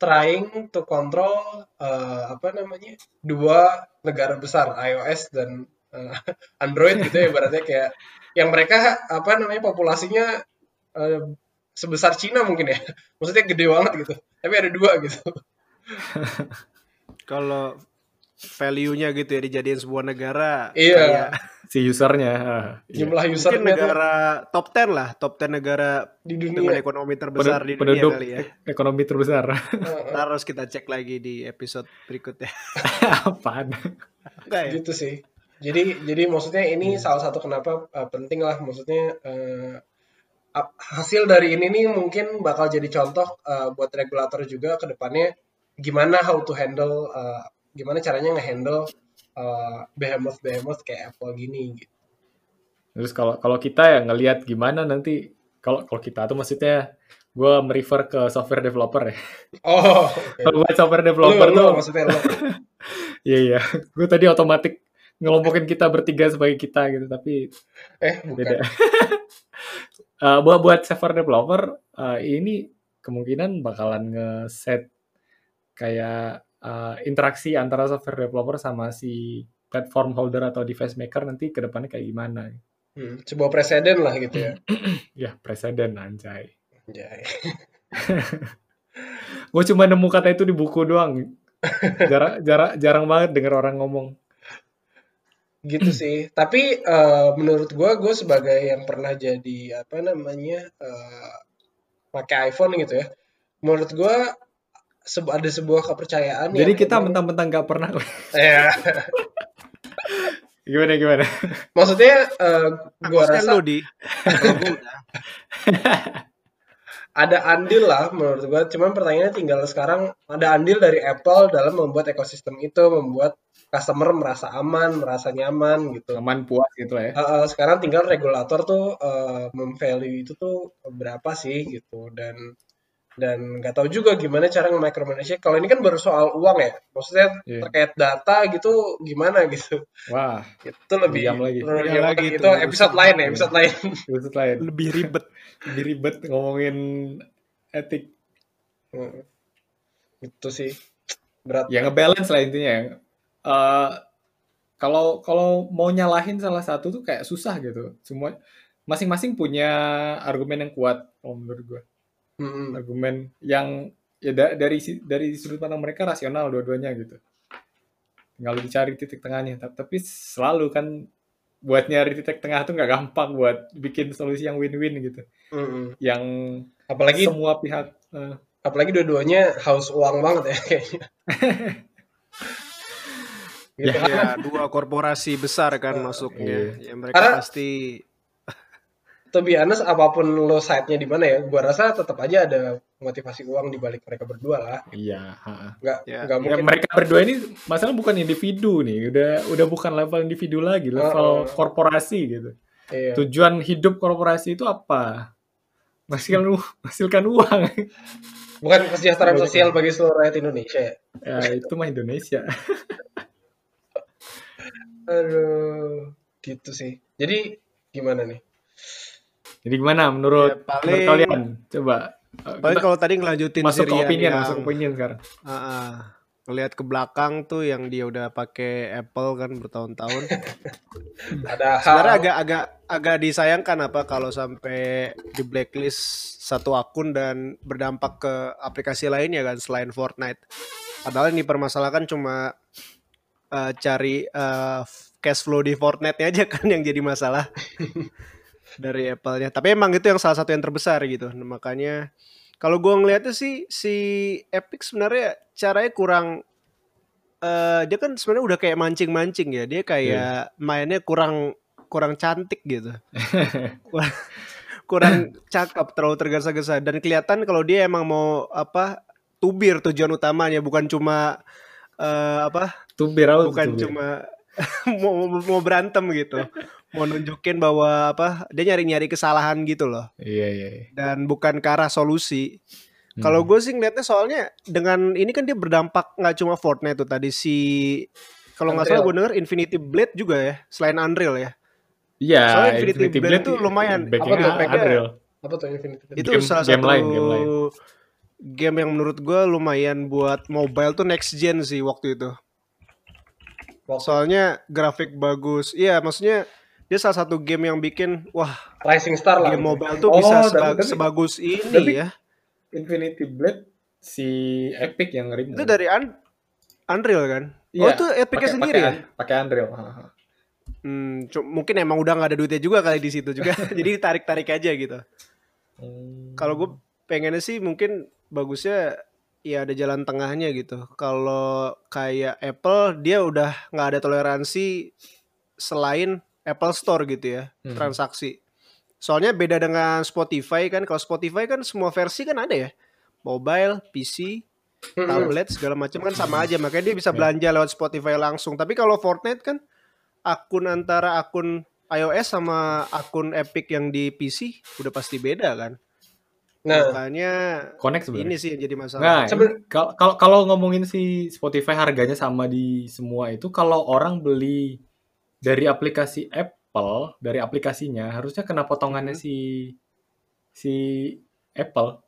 trying to control eh, apa namanya dua negara besar iOS dan eh, Android gitu ya ibaratnya kayak yang mereka apa namanya populasinya eh, sebesar Cina mungkin ya. Maksudnya gede banget gitu. Tapi ada dua gitu. Kalau value-nya gitu ya dijadiin sebuah negara Iya. kayak Si usernya. ah, iya. jumlah mungkin usernya tuh negara top 10 lah, top 10 negara di dengan dunia ekonomi terbesar di dunia kali ya. ek- ekonomi terbesar. Harus kita cek lagi di episode berikutnya. Apaan? Enggak ya? gitu sih jadi jadi maksudnya ini salah satu kenapa uh, penting lah maksudnya uh, hasil dari ini nih mungkin bakal jadi contoh uh, buat regulator juga ke depannya gimana how to handle uh, gimana caranya ngehandle uh, behemoth behemoth kayak Apple gini gitu. Terus kalau kalau kita ya ngelihat gimana nanti kalau kalau kita tuh maksudnya gue merefer ke software developer ya. oh. Kalau buat software lu, developer lu, tuh, maksudnya lu iya iya. Gue tadi otomatis ngelompokin kita bertiga sebagai kita gitu, tapi eh bukan beda. Eh, buat buat software developer eh, ini kemungkinan bakalan nge-set kayak eh, interaksi antara software developer sama si platform holder atau device maker nanti ke depannya kayak gimana. Hmm, sebuah presiden lah gitu ya Ya, presiden anjay. Anjay. Gue cuma nemu kata itu di buku doang. Jarang, jarang, jarang banget denger orang ngomong. gitu sih tapi eh, menurut gua gue sebagai yang pernah jadi apa namanya eh pakai iPhone gitu ya menurut gua se- ada sebuah kepercayaan Jadi kita mentang-mentang nggak pernah. ya gimana gimana? maksudnya eh, gua Maksudnya rasa lu di ada andil lah menurut gua cuman pertanyaannya tinggal sekarang ada andil dari Apple dalam membuat ekosistem itu membuat customer merasa aman merasa nyaman gitu Aman puas gitu lah ya. Eh, eh, sekarang tinggal regulator tuh eh, memvalue itu tuh berapa sih gitu dan dan nggak tahu juga gimana cara nge-micromanage kalau ini kan baru soal uang ya maksudnya Iya. terkait data gitu gimana gitu Wah, itu lebih Diam lagi. lebih Diam otak lagi itu itu, episode lain ya episode lain itu lain. lebih ribet. Lebih ribet ngomongin etik. Hmm. itu sih berat Ya ngebalance lah intinya. Eh kalau kalau mau nyalahin salah satu tuh kayak susah gitu. Semua masing-masing punya argumen yang kuat kalau menurut gue. Mm-mm. Argumen yang ya da- dari dari sudut pandang mereka rasional dua-duanya gitu. Tinggal dicari titik tengahnya. Ta- Tapi selalu kan buat nyari titik tengah tuh nggak gampang buat bikin solusi yang win-win gitu. Mm-mm. Yang apalagi semua pihak eh, apalagi dua-duanya haus uang banget ya kayaknya gitu. Ya, dua korporasi besar kan masuknya. Ya mereka Karena- pasti to be honest apa pun lo side-nya di mana ya gua rasa tetap aja ada motivasi uang di balik mereka berdua lah iya, ha-ha. nggak Ya. Ya, mungkin mereka berdua ini masalah bukan individu nih, udah udah bukan level individu lagi, level Oh. korporasi gitu. iya. Tujuan hidup korporasi itu apa? Menghasilkan menghasilkan uang. bukan kesejahteraan sosial bagi seluruh rakyat Indonesia ya ya itu mah Indonesia. aduh gitu sih jadi gimana nih Jadi gimana menurut, Ya, paling- menurut kalian? Coba uh, paling kita kalau tadi ngelanjutin masuk ke Sirian opinion, yang- masuk ke opinion sekarang. Ah, ah. ngelihat ke belakang tuh yang dia udah pakai Apple kan bertahun-tahun. ada hal Sebenarnya agak agak agak disayangkan apa kalau sampai di blacklist satu akun dan berdampak ke aplikasi lainnya kan selain Fortnite. Padahal yang dipermasalahkan cuma eh, cari eh, cash flow di Fortnite aja kan yang jadi masalah dari Apple-nya. Tapi emang itu yang salah satu yang terbesar gitu. Nah, makanya kalau gue ngeliatnya sih si Epic sebenarnya caranya kurang eh dia kan sebenarnya udah kayak mancing-mancing ya. Dia kayak mainnya kurang kurang cantik gitu. kurang, kurang cakep, terlalu tergesa-gesa dan kelihatan kalau dia emang mau apa tubir tujuan utamanya bukan cuma eh, apa Tubir bukan tubir? cuma mau mau berantem gitu mau nunjukin bahwa apa dia nyari-nyari kesalahan gitu loh Iya iya. iya. dan bukan ke arah solusi Hmm. kalau gue sih ngeliatnya soalnya dengan ini kan dia berdampak nggak cuma Fortnite tuh tadi si kalau nggak salah gue denger Infinity Blade juga ya selain Unreal ya Iya, Soalnya Infinity Blade tuh lumayan. Backingnya Apa tuh? Unreal. apa tuh Infinity Blade? itu Game- salah game satu lain, game lain. game yang menurut gue lumayan buat mobile tuh next gen sih waktu itu soalnya grafik bagus iya maksudnya dia salah satu game yang bikin wah Rising Star lah game gitu. mobile tuh Oh, bisa tapi- seba- tapi- sebagus ini tapi- ya Infinity Blade si Epic yang ngerim. itu dari Un- Unreal kan Iya, oh itu Epicnya sendiri pakai ya Pakai Unreal. hmm, mungkin emang udah nggak ada duitnya juga kali di situ juga jadi tarik tarik aja gitu Hmm. kalau gue pengennya sih mungkin bagusnya ya ada jalan tengahnya gitu kalau kayak Apple dia udah nggak ada toleransi selain Apple Store gitu ya Hmm. transaksi soalnya beda dengan Spotify kan kalau Spotify kan semua versi kan ada ya mobile PC Mm-mm. tablet segala macam kan sama aja makanya dia bisa Ya. belanja lewat Spotify langsung tapi kalau Fortnite kan akun antara akun iOS sama akun Epic yang di PC udah pasti beda kan Nah, makanya Connect sebenarnya. ini sih yang jadi masalah Nah, kalau kalau ngomongin si Spotify harganya sama di semua itu, kalau orang beli dari aplikasi Apple, dari aplikasinya harusnya kena potongannya Hmm. si si Apple.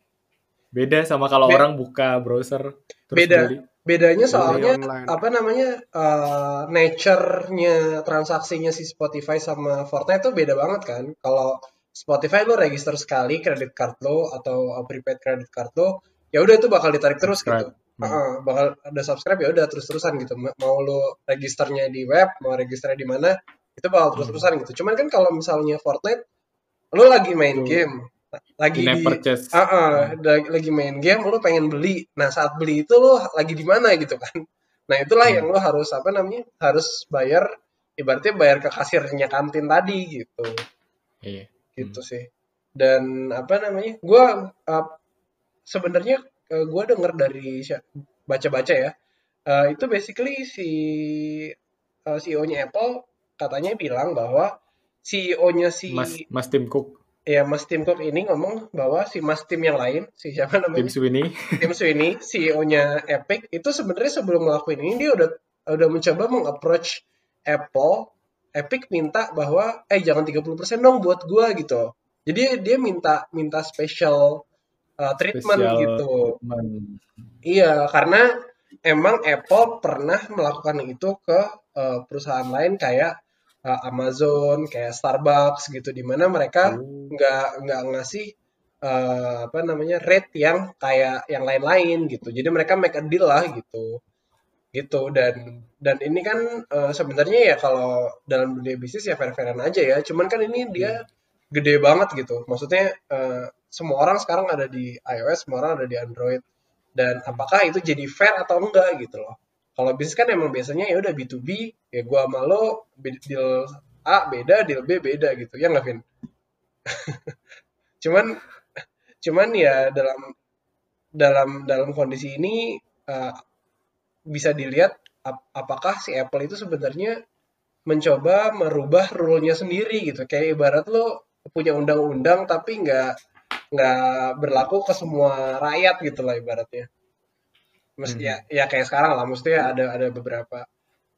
Beda sama kalau Be- orang buka browser terus Beda. beli. bedanya soalnya online. apa namanya uh, nature-nya transaksinya si Spotify sama Fortnite tuh beda banget kan. Kalau Spotify lo register sekali kredit card lo atau prepaid credit card lo, ya udah itu bakal ditarik terus Subscribe. gitu. Heeh, bakal ada subscribe ya udah terus-terusan gitu. Ma- Mau lo registernya di web, mau registernya di mana, itu bakal terus-terusan gitu. Cuman kan kalau misalnya Fortnite lo lagi main Betul. game, lagi di purchase. ah ah, lagi, lagi main game lu pengen beli nah saat beli itu lu lagi di mana gitu kan nah itulah Hmm. yang lu harus apa namanya harus bayar ibaratnya bayar ke kasirnya kantin tadi gitu Iya. gitu sih dan apa namanya gua uh, sebenarnya uh, gua denger dari baca-baca ya uh, itu basically si uh, CEO-nya Apple katanya bilang bahwa CEO-nya si Mas Mas Tim Cook, ya Mas Tim Cook ini ngomong bahwa si Mas Tim yang lain si siapa Tim namanya Sweeney. Tim Sweeney CEO-nya Epic itu sebenarnya sebelum ngelakuin ini dia udah udah mencoba mengapproach Apple Epic minta bahwa eh jangan 30% dong buat gua gitu. Jadi dia minta minta special uh, treatment Spesial gitu. treatment. Iya, karena emang Apple pernah melakukan itu ke uh, perusahaan lain kayak uh, Amazon, kayak Starbucks gitu di mana mereka Oh. nggak nggak ngasih uh, apa namanya rate yang kayak yang lain-lain gitu. Jadi mereka make a deal lah gitu. Gitu dan dan ini kan uh, sebenarnya ya kalau dalam dunia bisnis ya fair-fairan aja ya. Cuman kan ini dia gede banget gitu. Maksudnya uh, semua orang sekarang ada di iOS, semua orang ada di Android. Dan apakah itu jadi fair atau enggak gitu loh. Kalau bisnis kan emang biasanya ya udah B2B, ya gua sama lo deal A beda, deal B beda gitu. Ya nggak, Vin? cuman cuman ya dalam dalam dalam kondisi ini uh, bisa dilihat ap- apakah si Apple itu sebenarnya mencoba merubah rule-nya sendiri gitu kayak ibarat lo punya undang-undang tapi nggak nggak berlaku ke semua rakyat gitu lah ibaratnya. Mesti ya ya kayak sekarang lah maksudnya ada ada beberapa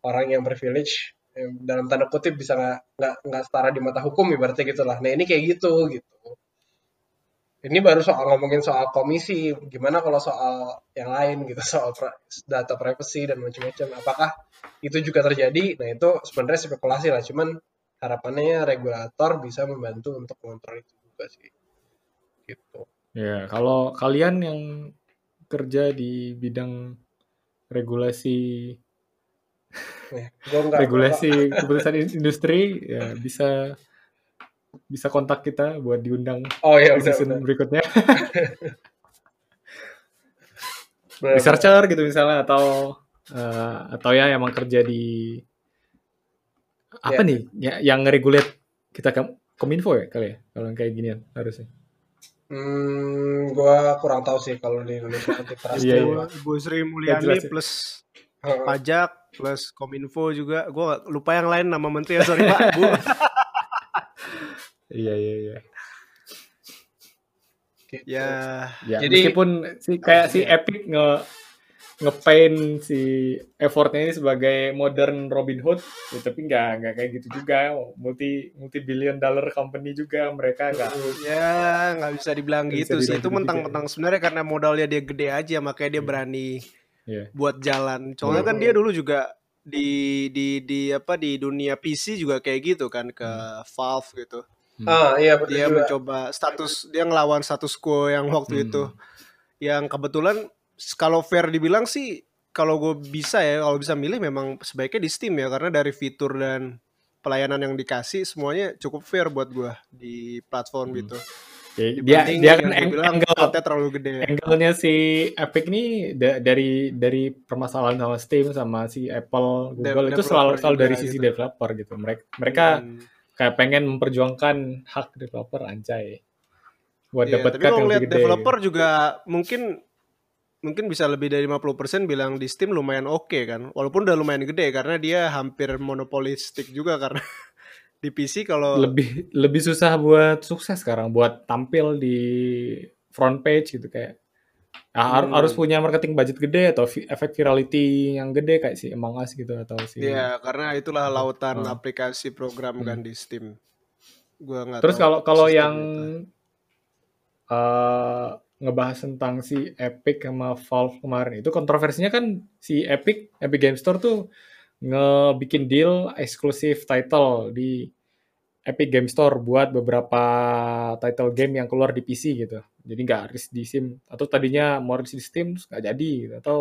orang yang privilege dalam tanda kutip bisa nggak nggak nggak setara di mata hukum ibaratnya gitu lah. Nah ini kayak gitu gitu. Ini baru soal ngomongin soal komisi gimana kalau soal yang lain gitu soal data privacy dan macam-macam. Apakah itu juga terjadi? Nah itu sebenarnya spekulasi lah cuman harapannya regulator bisa membantu untuk mengontrol itu juga sih gitu. Ya, kalau kalian yang kerja di bidang regulasi Nih, gua nggak regulasi keputusan in- industri ya bisa bisa kontak kita buat diundang oh ya di season udah. berikutnya. Researcher gitu misalnya atau eh, atau ya emang kerja di apa Ya. nih ya, yang ngeregulate kita ke kominfo ya kali ya? Kalau yang kayak ginian harusnya Hmm, gua kurang tahu sih kalau di Indonesia antitrust. Iya, tuh. iya. Bu Sri Mulyani jelas ya. plus pajak plus kominfo juga. Gue lupa yang lain nama menteri ya sorry pak. Bu. iya iya iya Gitu. ya ya Jadi- meskipun si kayak si Epic nge ngepaint si effortnya ini sebagai modern Robin Hood ya, tapi nggak nggak kayak gitu juga multi multi billion dollar company juga mereka nggak ya nggak bisa dibilang bisa gitu sih. dibilang Itu gitu mentang-mentang sebenarnya karena modalnya dia gede aja makanya dia Hmm. berani Iya. buat jalan. Soalnya kan Hmm. dia dulu juga di di di apa di dunia PC juga kayak gitu kan ke Valve gitu. Ah, iya betul Dia juga. mencoba status dia ngelawan status quo yang waktu Hmm. itu. Yang kebetulan kalau fair dibilang sih kalau gue bisa ya kalau bisa milih memang sebaiknya di Steam ya karena dari fitur dan pelayanan yang dikasih semuanya cukup fair buat gue di platform Hmm. gitu. Dia Dibanding dia kan dia ang- bilang angle terlalu gede. angle-nya si Epic nih da- dari dari permasalahan sama Steam sama si Apple Google itu developer selalu selalu dari sisi gitu. developer gitu mereka mereka Hmm. kayak pengen memperjuangkan hak developer anjay buat Iya, dapat cut yang lebih gede. developer juga mungkin mungkin bisa lebih dari 50% bilang di Steam lumayan oke kan. Walaupun udah lumayan gede karena dia hampir monopolistik juga karena di PC kalau lebih lebih susah buat sukses sekarang buat tampil di front page gitu kayak Ah, har- Hmm. harus punya marketing budget gede atau efek virality yang gede kayak si Among Us gitu atau si ya karena itulah lautan Hmm. aplikasi program kan di Steam. Gua nggak Terus kalau kalau yang itu. Ngebahas tentang si Epic sama Valve kemarin itu kontroversinya kan si Epic Epic Game Store tuh ngebikin deal eksklusif title di Epic Game Store buat beberapa title game yang keluar di PC gitu. Jadi nggak rilis di Steam atau tadinya mau di Steam nggak jadi gitu. atau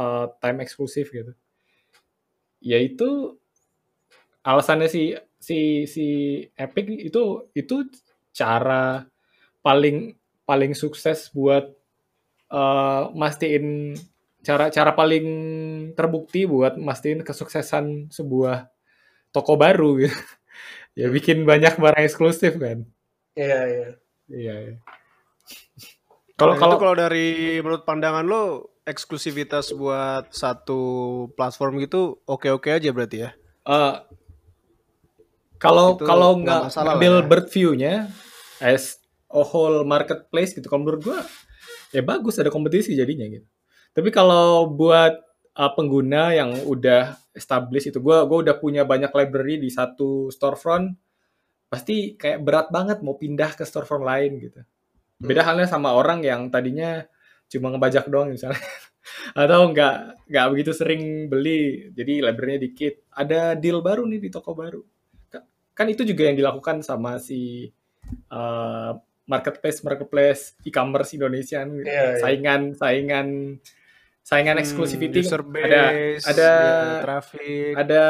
eh, time eksklusif gitu. Ya itu alasannya si si si Epic itu itu cara paling paling sukses buat eh, mastiin cara cara paling terbukti buat mastiin kesuksesan sebuah toko baru gitu. ya bikin banyak barang eksklusif kan. Iya, iya. Iya. iya. Kalau Nah, kalau kalau dari menurut pandangan lo eksklusivitas buat satu platform gitu oke-oke aja berarti ya. eh, kalau kalau nggak ngambil ya. bird view-nya as a whole marketplace gitu, kalau menurut gua ya bagus ada kompetisi jadinya gitu. Tapi kalau buat uh, pengguna yang udah established itu, gua gua udah punya banyak library di satu storefront, pasti kayak berat banget mau pindah ke storefront lain gitu. Beda halnya sama orang yang tadinya cuma ngebajak doang misalnya. Atau nggak nggak begitu sering beli, jadi library-nya dikit. Ada deal baru nih di toko baru. Ka- Kan itu juga yang dilakukan sama si uh, marketplace marketplace e-commerce Indonesia kan. Iya, iya. saingan saingan saingan exclusivity Hmm, user ada base, ada ya, traffic. ada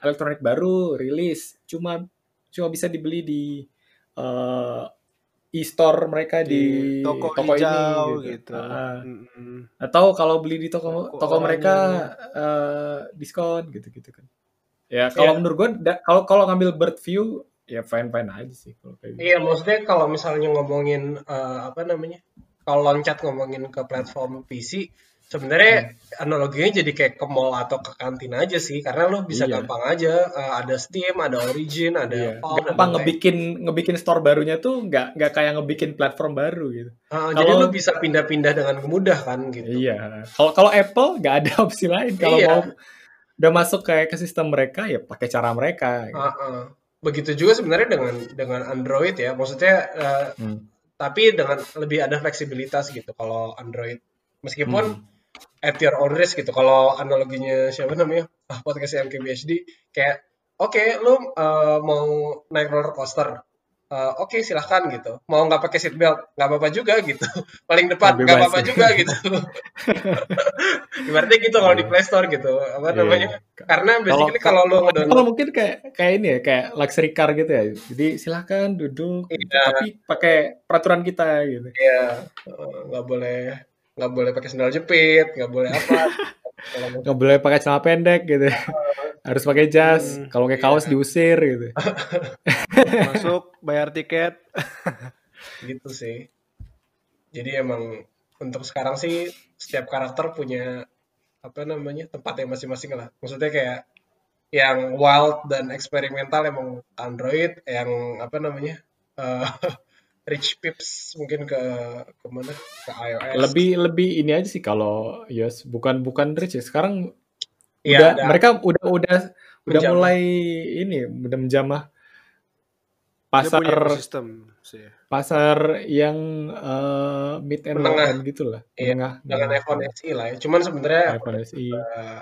elektronik baru rilis cuma cuma bisa dibeli di uh, e-store mereka di, di toko, toko hijau ini gitu. Ah. Mm-mm. atau kalau beli di toko Toko toko mereka uh, diskon gitu gitu kan ya kalau Iya. menurut gue da- kalau kalau ngambil bird view ya fine fine aja sih kalau kayak gitu. Iya, maksudnya kalau misalnya ngomongin eh, apa namanya? Kalau loncat ngomongin ke platform PC, sebenarnya analoginya jadi kayak ke mall atau ke kantin aja sih, karena lo bisa Iya. gampang aja eh, ada Steam, ada Origin, ada Iya. Valve, gampang ngebikin ngebikin store barunya tuh nggak nggak kayak ngebikin platform baru gitu Eh, jadi kalau- lo bisa pindah-pindah dengan mudah kan gitu. Iya. Kalau kalau Apple nggak ada opsi lain. Kalau Iya. mau udah masuk kayak ke sistem mereka ya pakai cara mereka. gitu. Heeh. Begitu juga sebenarnya dengan dengan Android ya, maksudnya eh, Hmm. tapi dengan lebih ada fleksibilitas gitu kalau Android. Meskipun Hmm. at your own risk gitu. Kalau analoginya siapa namanya? Ah, podcast MKBHD kayak oke lu eh, mau naik roller coaster. Eh, oke silahkan gitu. Mau nggak pakai seatbelt nggak apa-apa juga gitu. Paling depan nggak apa-apa juga gitu. Ibaratnya gitu kalau di Play Store gitu. Apa Iya. namanya? Karena basically kalau, kalau ngedownload mungkin kayak kayak ini ya, kayak luxury car gitu ya. Jadi silahkan duduk, Iya. tapi pakai peraturan kita gitu. ya eh, nggak boleh nggak boleh pakai sandal jepit, nggak boleh apa. Kalau mau- Nggak boleh pakai celana pendek gitu. Harus pakai jas. Hmm, Kalau pakai kaos iya. diusir gitu. Masuk bayar tiket. gitu sih. Jadi emang untuk sekarang sih setiap karakter punya apa namanya tempatnya masing-masing lah. Maksudnya kayak yang wild dan eksperimental emang Android, yang apa namanya eh, rich pips mungkin ke ke mana ke iOS. Lebih lebih ini aja sih kalau iOS bukan bukan rich ya. Sekarang Iya, udah ada- mereka udah udah udah Menjamah. mulai ini udah menjamah pasar sih. pasar yang eh, mid and low end gitu lah Iya, menengah dengan iPhone SE lah ya. Cuman sebenarnya iPhone SE eh,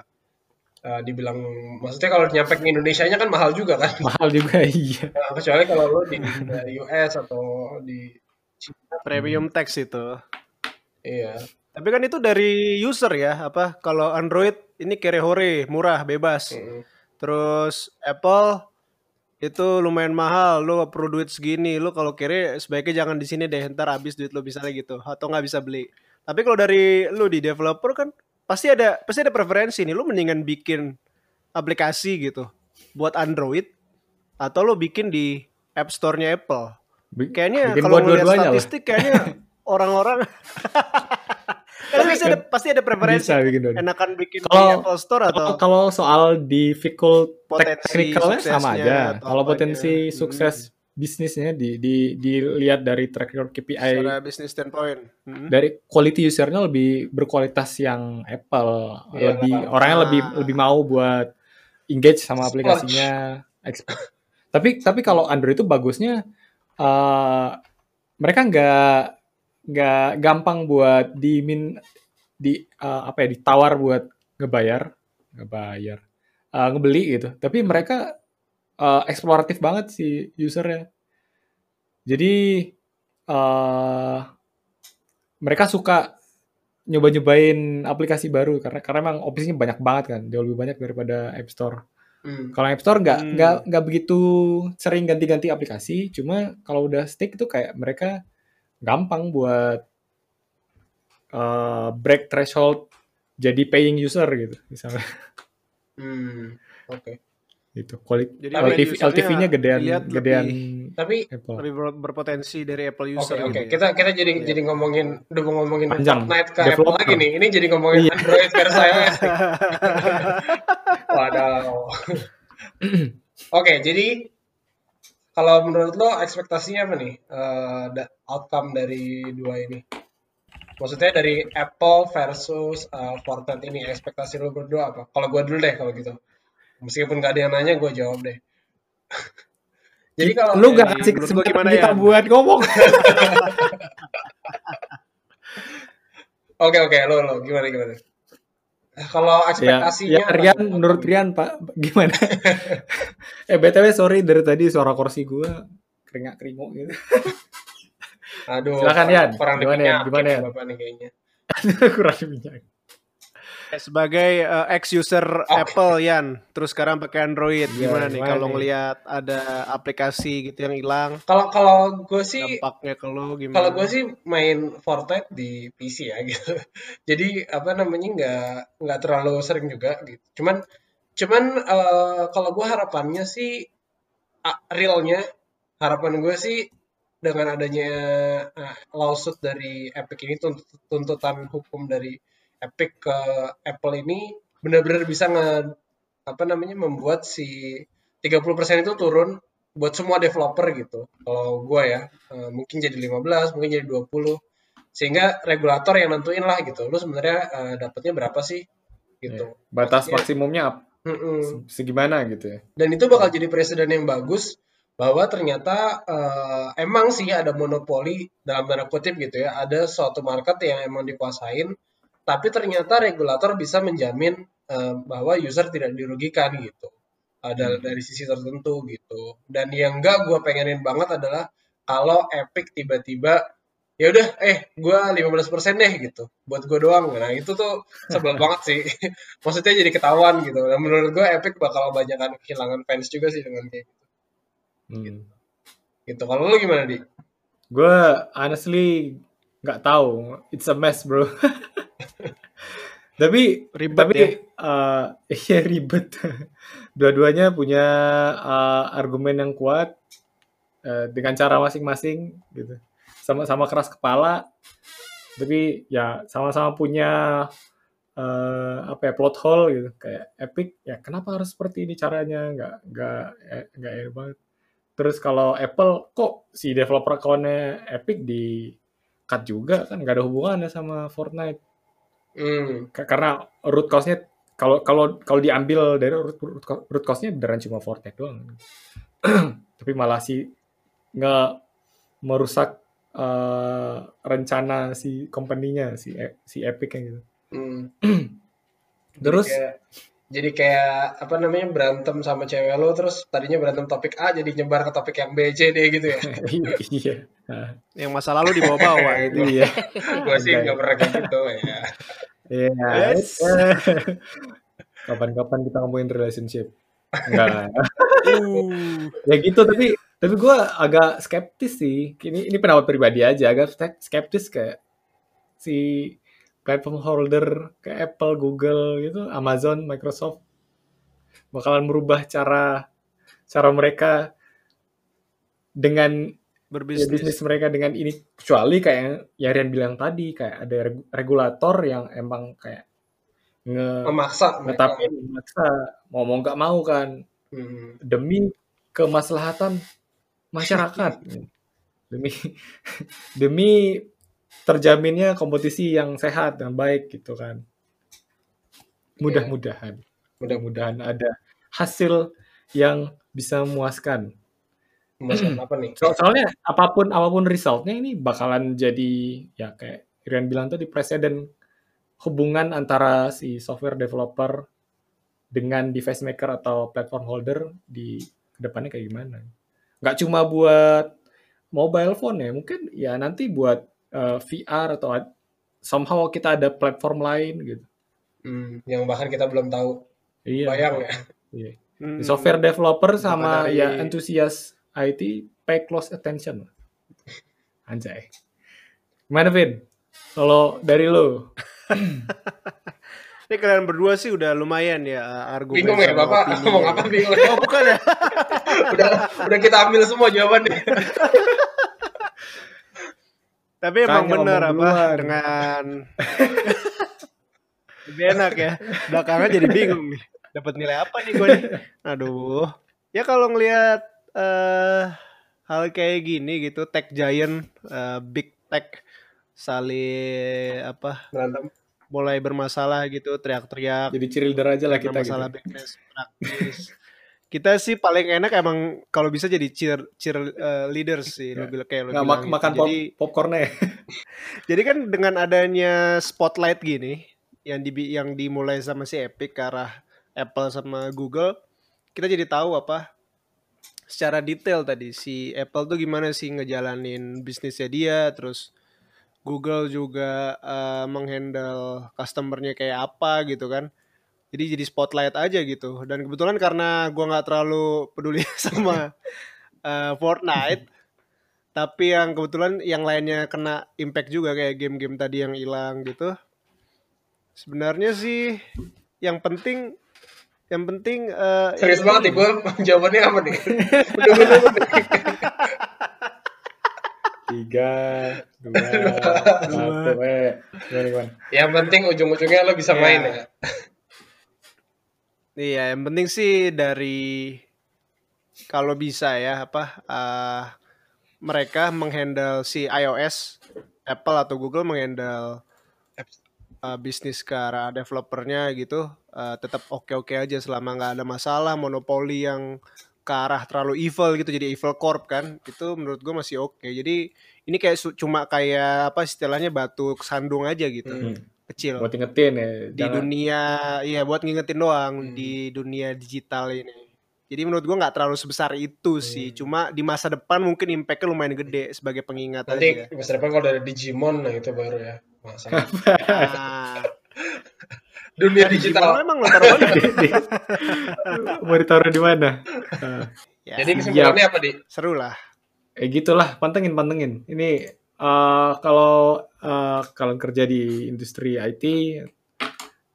eh, dibilang maksudnya kalau nyampe ke Indonesia-nya kan mahal juga kan. mahal juga iya Nah, kecuali kalau lo di di US atau di Cina, Premium tax itu. iya. Tapi kan itu dari user ya, apa kalau Android ini kere hore, murah, bebas. Mm. Terus Apple itu lumayan mahal, lu perlu duit segini, lu kalau kere sebaiknya jangan di sini deh, ntar habis duit lu bisa gitu, atau nggak bisa beli. Tapi kalau dari lu di developer kan pasti ada pasti ada preferensi nih, lu mendingan bikin aplikasi gitu buat Android atau lu bikin di App Store-nya Apple. Kayaknya bikin kalau buat ngeliat dua-duanya lah statistik kayaknya orang-orang Tapi pasti ada pasti ada preferensi. bisa bikin dua Enakan bikin di Kalau- Apple Store atau kalau kalau soal difficult Potensi technicalnya sama aja kalau potensi Hmm. sukses bisnisnya di di dilihat dari track record KPI secara bisnis standpoint. Hmm. dari quality usernya lebih berkualitas yang Apple Iya, lebih lah. orangnya lebih Ah. lebih mau buat engage sama aplikasinya tapi tapi kalau Android itu bagusnya eh, mereka nggak nggak gampang buat dimin di eh, apa ya ditawar buat ngebayar ngebayar eh, ngebeli gitu tapi mereka eh, eksploratif banget si usernya jadi eh mereka suka nyoba-nyobain aplikasi baru karena karena emang opsinya banyak banget kan jauh lebih banyak daripada App Store Hmm. kalau App Store nggak Hmm. nggak nggak begitu sering ganti-ganti aplikasi cuma kalau udah stick itu kayak mereka gampang buat eh, break threshold jadi paying user gitu misalnya Hmm, oke. Gitu. Quali- Jadi Tapi LTV, usernya LTV-nya gedean gedean Tapi Apple. lebih ber- berpotensi dari Apple oke user oke gitu ya. kita kita jadi jadi ngomongin udah mau ngomongin Panjang. Fortnite ke Apple lagi nih. Ini jadi ngomongin Iya. Android versus iOS. nih. Waduh. Oke, jadi kalau menurut lo ekspektasinya apa nih eh, da- outcome dari dua ini? Maksudnya dari Apple versus eh, Fortnite ini ekspektasi lo berdua apa? Kalau gue dulu deh kalau gitu. Meskipun gak ada yang nanya, gue jawab deh. Jadi kalau lu gak kasih kesempatan gimana, kita Yan? buat ngomong. Oke oke lo lo gimana gimana? Eh, Kalau ya, ekspektasinya ya apa Rian nih? menurut Rian Pak gimana? eh BTW sorry dari tadi suara kursi gua keringak keringuk gitu. Aduh, Silakan, Yan. Kurang Gimana, diminyakin Gimana, kayaknya. Kurang minyak. Sebagai eh, ex-user Apple Yan, terus sekarang pakai Android, Iya, gimana nih kalau ngelihat ada aplikasi gitu yang hilang, Kalau kalau gue sih dampaknya ke lo gimana? kalau gue sih main Fortnite di PC ya gitu. Jadi apa namanya nggak nggak terlalu sering juga gitu. Cuman cuman eh, kalau gue harapannya sih realnya harapan gue sih dengan adanya eh, lawsuit dari Epic ini tunt- tuntutan hukum dari Epic ke Apple ini benar-benar bisa nge apa namanya membuat si 30% itu turun buat semua developer gitu. Kalau gue ya eh, mungkin jadi 15, mungkin jadi 20 sehingga regulator yang nentuin lah gitu. Lu sebenarnya eh, dapatnya berapa sih gitu. Batas Maksudnya- maksimumnya ap- Mm-mm. segimana gitu ya. Dan itu bakal jadi presiden yang bagus bahwa ternyata eh, emang sih ada monopoli dalam tanda kutip gitu ya, ada suatu market yang emang dikuasain, tapi ternyata regulator bisa menjamin eh, bahwa user tidak dirugikan gitu. Ada dari sisi tertentu gitu. Dan yang enggak gue pengenin banget adalah kalau Epic tiba-tiba ya udah eh gue 15% deh gitu buat gue doang nah itu tuh sebel banget sih maksudnya jadi ketahuan gitu dan menurut gue Epic bakal banyak kehilangan fans juga sih dengan kayak gitu Hmm. gitu kalau lu gimana di Gue honestly nggak tahu. It's a mess, bro. tapi Ribet tapi ya? eh, iya ribet. Dua-duanya punya eh, argumen yang kuat eh, dengan cara masing-masing gitu. Sama-sama keras kepala. Tapi ya sama-sama punya eh, apa ya plot hole gitu kayak Epic ya kenapa harus seperti ini caranya nggak nggak nggak enak banget terus kalau Apple kok si developer account-nya Epic di cut juga kan nggak ada hubungannya sama Fortnite hmm. Ka- karena root cause-nya kalau kalau kalau diambil dari root, root, root cause-nya beneran cuma Fortnite doang tapi malah si nggak merusak eh, rencana si company-nya si E- si Epic yang gitu Hmm. terus kayak, jadi kayak apa namanya berantem sama cewek lo terus tadinya berantem topik A jadi nyebar ke topik yang B C D gitu ya iya Nah, Yang masa lalu dibawa-bawa gitu. iya gue sih nggak pernah kayak gitu ya Iya. Yes. Kapan-kapan kita ngomongin relationship. Enggak. Ya gitu tapi tapi gue agak skeptis sih. Ini ini pendapat pribadi aja agak skeptis kayak si platform holder kayak Apple, Google gitu, Amazon, Microsoft bakalan merubah cara cara mereka dengan ya, bisnis berbisnis. mereka dengan ini kecuali kayak yang Rian bilang tadi kayak ada reg- regulator yang emang kayak nge memaksa mereka ngetapin maksa mau mau nggak mau kan Hmm. demi kemaslahatan masyarakat demi demi terjaminnya kompetisi yang sehat dan baik gitu kan. Mudah-mudahan. Mudah-mudahan ada hasil yang bisa memuaskan. Memuaskan apa nih? So- soalnya apa pun apa pun resultnya ini bakalan jadi ya kayak Irian bilang tadi presiden hubungan antara si software developer dengan device maker atau platform holder di ke depannya kayak gimana? Nggak cuma buat mobile phone ya, mungkin ya nanti buat eh, VR atau somehow kita ada platform lain gitu. Hmm, yang bahkan kita belum tahu Iya. bayang ya Iya. Hmm. Software developer sama dari- ya entusias IT pay close attention. Anjay. Gimana Vin? Kalau dari lo? Ini kalian berdua sih udah lumayan ya uh, argumen Bingung ya Bapak opini. ngomong apa bingung. Oh bukan ya? udah udah kita ambil semua jawabannya. Tapi emang bener apa duluan. dengan lebih enak ya. Belakangan jadi bingung nih. Dapat nilai apa nih gue nih? Aduh. Ya kalau ngelihat eh hal kayak gini gitu, tech giant, eh, big tech saling apa Berantem. mulai bermasalah gitu, teriak-teriak Jadi cheerleader aja lah kita masalah gitu. business praktis. Kita sih paling enak emang kalau bisa jadi cheer cheer eh, leaders sih, lo bilang kayak bilang mak- gitu. makan pop Jadi popcornnya ya. jadi kan dengan adanya spotlight gini yang di yang dimulai sama si Epic ke arah Apple sama Google, kita jadi tahu apa secara detail tadi si Apple tuh gimana sih ngejalanin bisnisnya dia, terus Google juga eh, menghandle customernya kayak apa gitu kan. Jadi jadi spotlight aja gitu. Dan kebetulan karena gua nggak terlalu peduli sama eh, Fortnite, tapi yang kebetulan yang lainnya kena impact juga kayak game-game tadi yang hilang gitu. Sebenarnya sih yang penting yang penting eh, Serius ini- banget nih gue jawabannya apa nih? Tiga, dua, satu, eh. Gimana, gimana? Yang penting ujung-ujungnya lo bisa Iya. main ya. Iya, yang penting sih dari kalau bisa ya apa eh, mereka menghandle si iOS, Apple atau Google menghandle eh, bisnis ke arah developernya gitu eh, tetap oke-oke aja selama nggak ada masalah monopoli yang ke arah terlalu evil gitu jadi evil corp kan itu menurut gue masih oke. Jadi ini kayak su- cuma kayak apa istilahnya batu sandung aja gitu. Hmm. Kecil Buat ingetin ya. di jangan- dunia iya buat ngingetin doang Hmm. di dunia digital ini jadi menurut gua nggak terlalu sebesar itu sih Hmm. cuma di masa depan mungkin impactnya lumayan gede sebagai pengingat Nanti aja masa depan kalau ada Digimon nah itu baru ya. Nah, Dunia Digimon digital. emang lo taruh mana? Mau ditaruh di mana? Ya, Jadi kesimpulannya apa, Di? seru lah Eh gitulah, pantengin pantengin. Ini eh, kalau eh, kalian kerja di industri IT eh,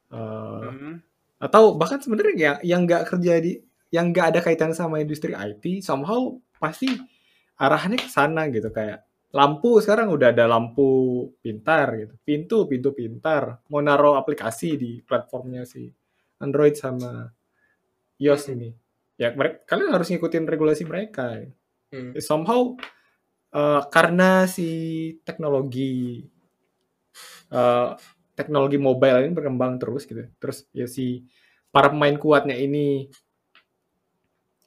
Hmm. atau bahkan sebenarnya yang yang nggak kerja di yang nggak ada kaitan sama industri IT, somehow pasti arahannya ke sana gitu kayak lampu sekarang udah ada lampu pintar gitu, pintu pintu pintar, mau naruh aplikasi di platformnya si Android sama iOS ini. Ya mereka kalian harus ngikutin regulasi mereka. Hmm. somehow uh, karena si teknologi uh, teknologi mobile ini berkembang terus gitu terus ya si para pemain kuatnya ini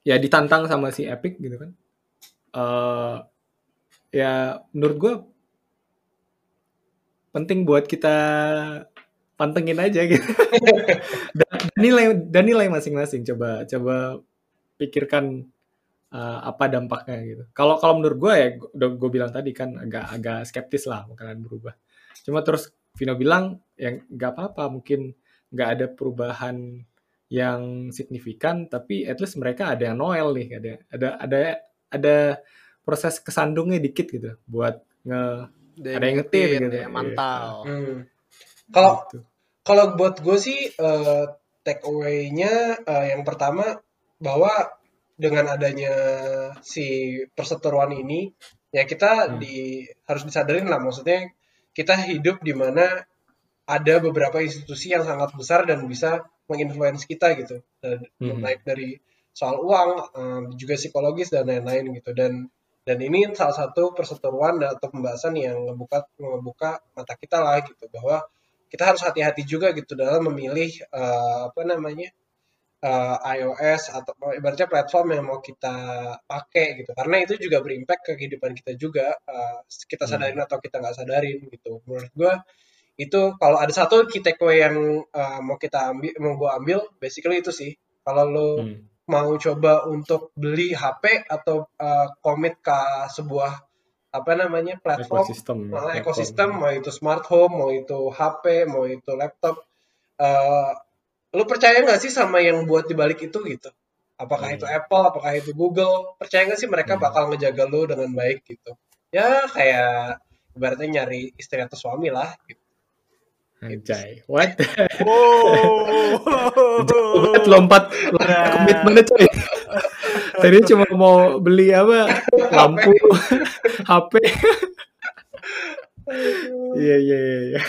ya ditantang sama si Epic gitu kan Uh, ya menurut gue penting buat kita pantengin aja gitu dan, nilai dan nilai masing-masing coba coba pikirkan uh, apa dampaknya gitu. Kalau kalau menurut gue ya, gue bilang tadi kan agak agak skeptis lah bakalan berubah. Cuma terus Vino bilang yang nggak apa-apa mungkin nggak ada perubahan yang signifikan, tapi at least mereka ada yang Noel nih, ada ada ada ada proses kesandungnya dikit gitu buat nge Ada yang ngetir gitu, ya, mantau Hmm. Kalau gitu. kalau buat gue sih eh, take away-nya eh, yang pertama bahwa dengan adanya si perseteruan ini ya kita Hmm. di harus disadarin lah maksudnya kita hidup di mana ada beberapa institusi yang sangat besar dan bisa menginfluence kita gitu. Dan Mhm. baik dari soal uang eh, juga psikologis dan lain-lain gitu. Dan dan ini salah satu perseteruan atau pembahasan yang ngebuka ngebuka mata kita lah gitu. Bahwa kita harus hati-hati juga gitu dalam memilih eh, apa namanya eh, iOS atau ibaratnya platform yang mau kita pakai gitu karena itu juga berimpact ke kehidupan kita juga eh, kita Hmm. sadarin atau kita nggak sadarin gitu menurut gua itu kalau ada satu key takeaway yang eh, mau kita ambil mau gua ambil basically itu sih kalau lo Hmm. mau coba untuk beli HP atau uh, komit ke sebuah apa namanya platform ekosistem uh, platform. ekosistem mau itu smart home mau itu HP mau itu laptop uh, lu percaya nggak sih sama yang buat dibalik itu gitu apakah Hmm. itu Apple apakah itu Google percaya nggak sih mereka Hmm. bakal ngejaga lu dengan baik gitu ya kayak ibaratnya nyari istri atau suami lah. Gitu. Anjay. What? Oh. Banget lompat komitmennya coy. Tadi cuma mau beli apa? Lampu, HP. Iya iya iya.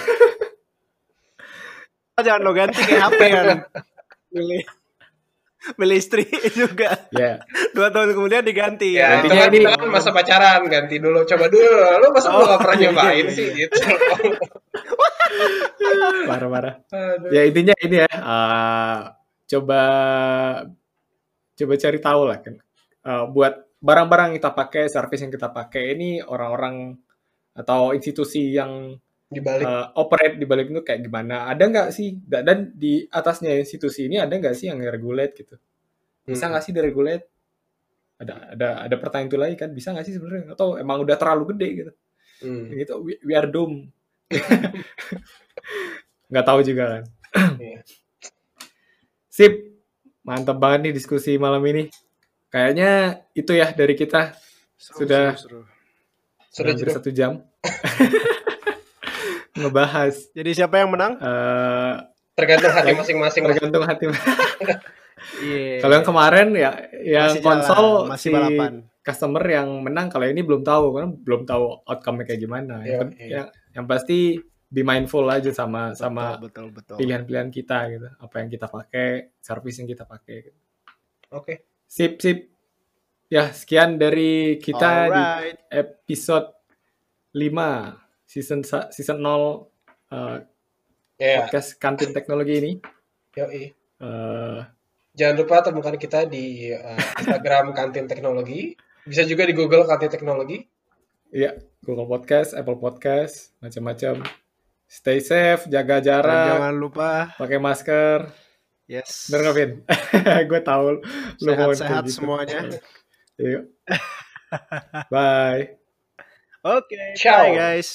Iya. Jangan lo ganti kayak HP kan. Milih milih istri juga. Ya. Dua tahun kemudian diganti Ya, ya. itu kan, ini- kan masa pacaran ganti dulu. Coba dulu. Lu masa lu Oh, gak pernah iya, nyobain iya, sih iya. gitu. Parah-parah. Aduh. Ya intinya ini ya. eh, coba coba cari tahu lah kan. Eh, buat barang-barang yang kita pakai, service yang kita pakai ini orang-orang atau institusi yang Di balik eh, operate di balik itu kayak gimana? Ada nggak sih? Da- Dan di atasnya institusi ini ada nggak sih yang regulate gitu? Bisa Hmm. nggak sih diregulate? Ada ada ada pertanyaan itu lagi kan? Bisa nggak sih sebenarnya? Atau emang udah terlalu gede gitu? Hmm. Gitu, we, we are doomed. nggak tahu juga kan. Iya. Sip, mantap banget nih diskusi malam ini. Kayaknya itu ya dari kita Seru, Sudah. seru, seru. Sudah satu jam ngebahas Jadi siapa yang menang? eh, Tergantung hati masing-masing tergantung hati. Iya. Kalau yang kemarin ya yang Masih konsol jalan, masih si balapan. customer yang menang kalau ini belum tahu karena belum tahu outcome-nya kayak gimana. Yang, Iya, pen- iya. yang, yang pasti be mindful aja sama sama betul betul. betul. pilihan-pilihan kita gitu. Apa yang kita pakai, service yang kita pakai. Gitu. Oke. Sip sip. Ya sekian dari kita di Alright. episode 5 season season 0 uh, Ya, podcast kantin teknologi ini. yoi. Eh, Jangan lupa temukan kita di uh, Instagram Kantin Teknologi. Bisa juga di Google Kantin Teknologi. Iya, Google Podcast, Apple Podcast, macam-macam. Stay safe, jaga Dan jarak, jangan lupa pakai masker. yes. Bener Vin? Gue tahu lu mau kayak Sehat-sehat gitu. semuanya. Yuk. Bye. Oke, Ciao. bye guys.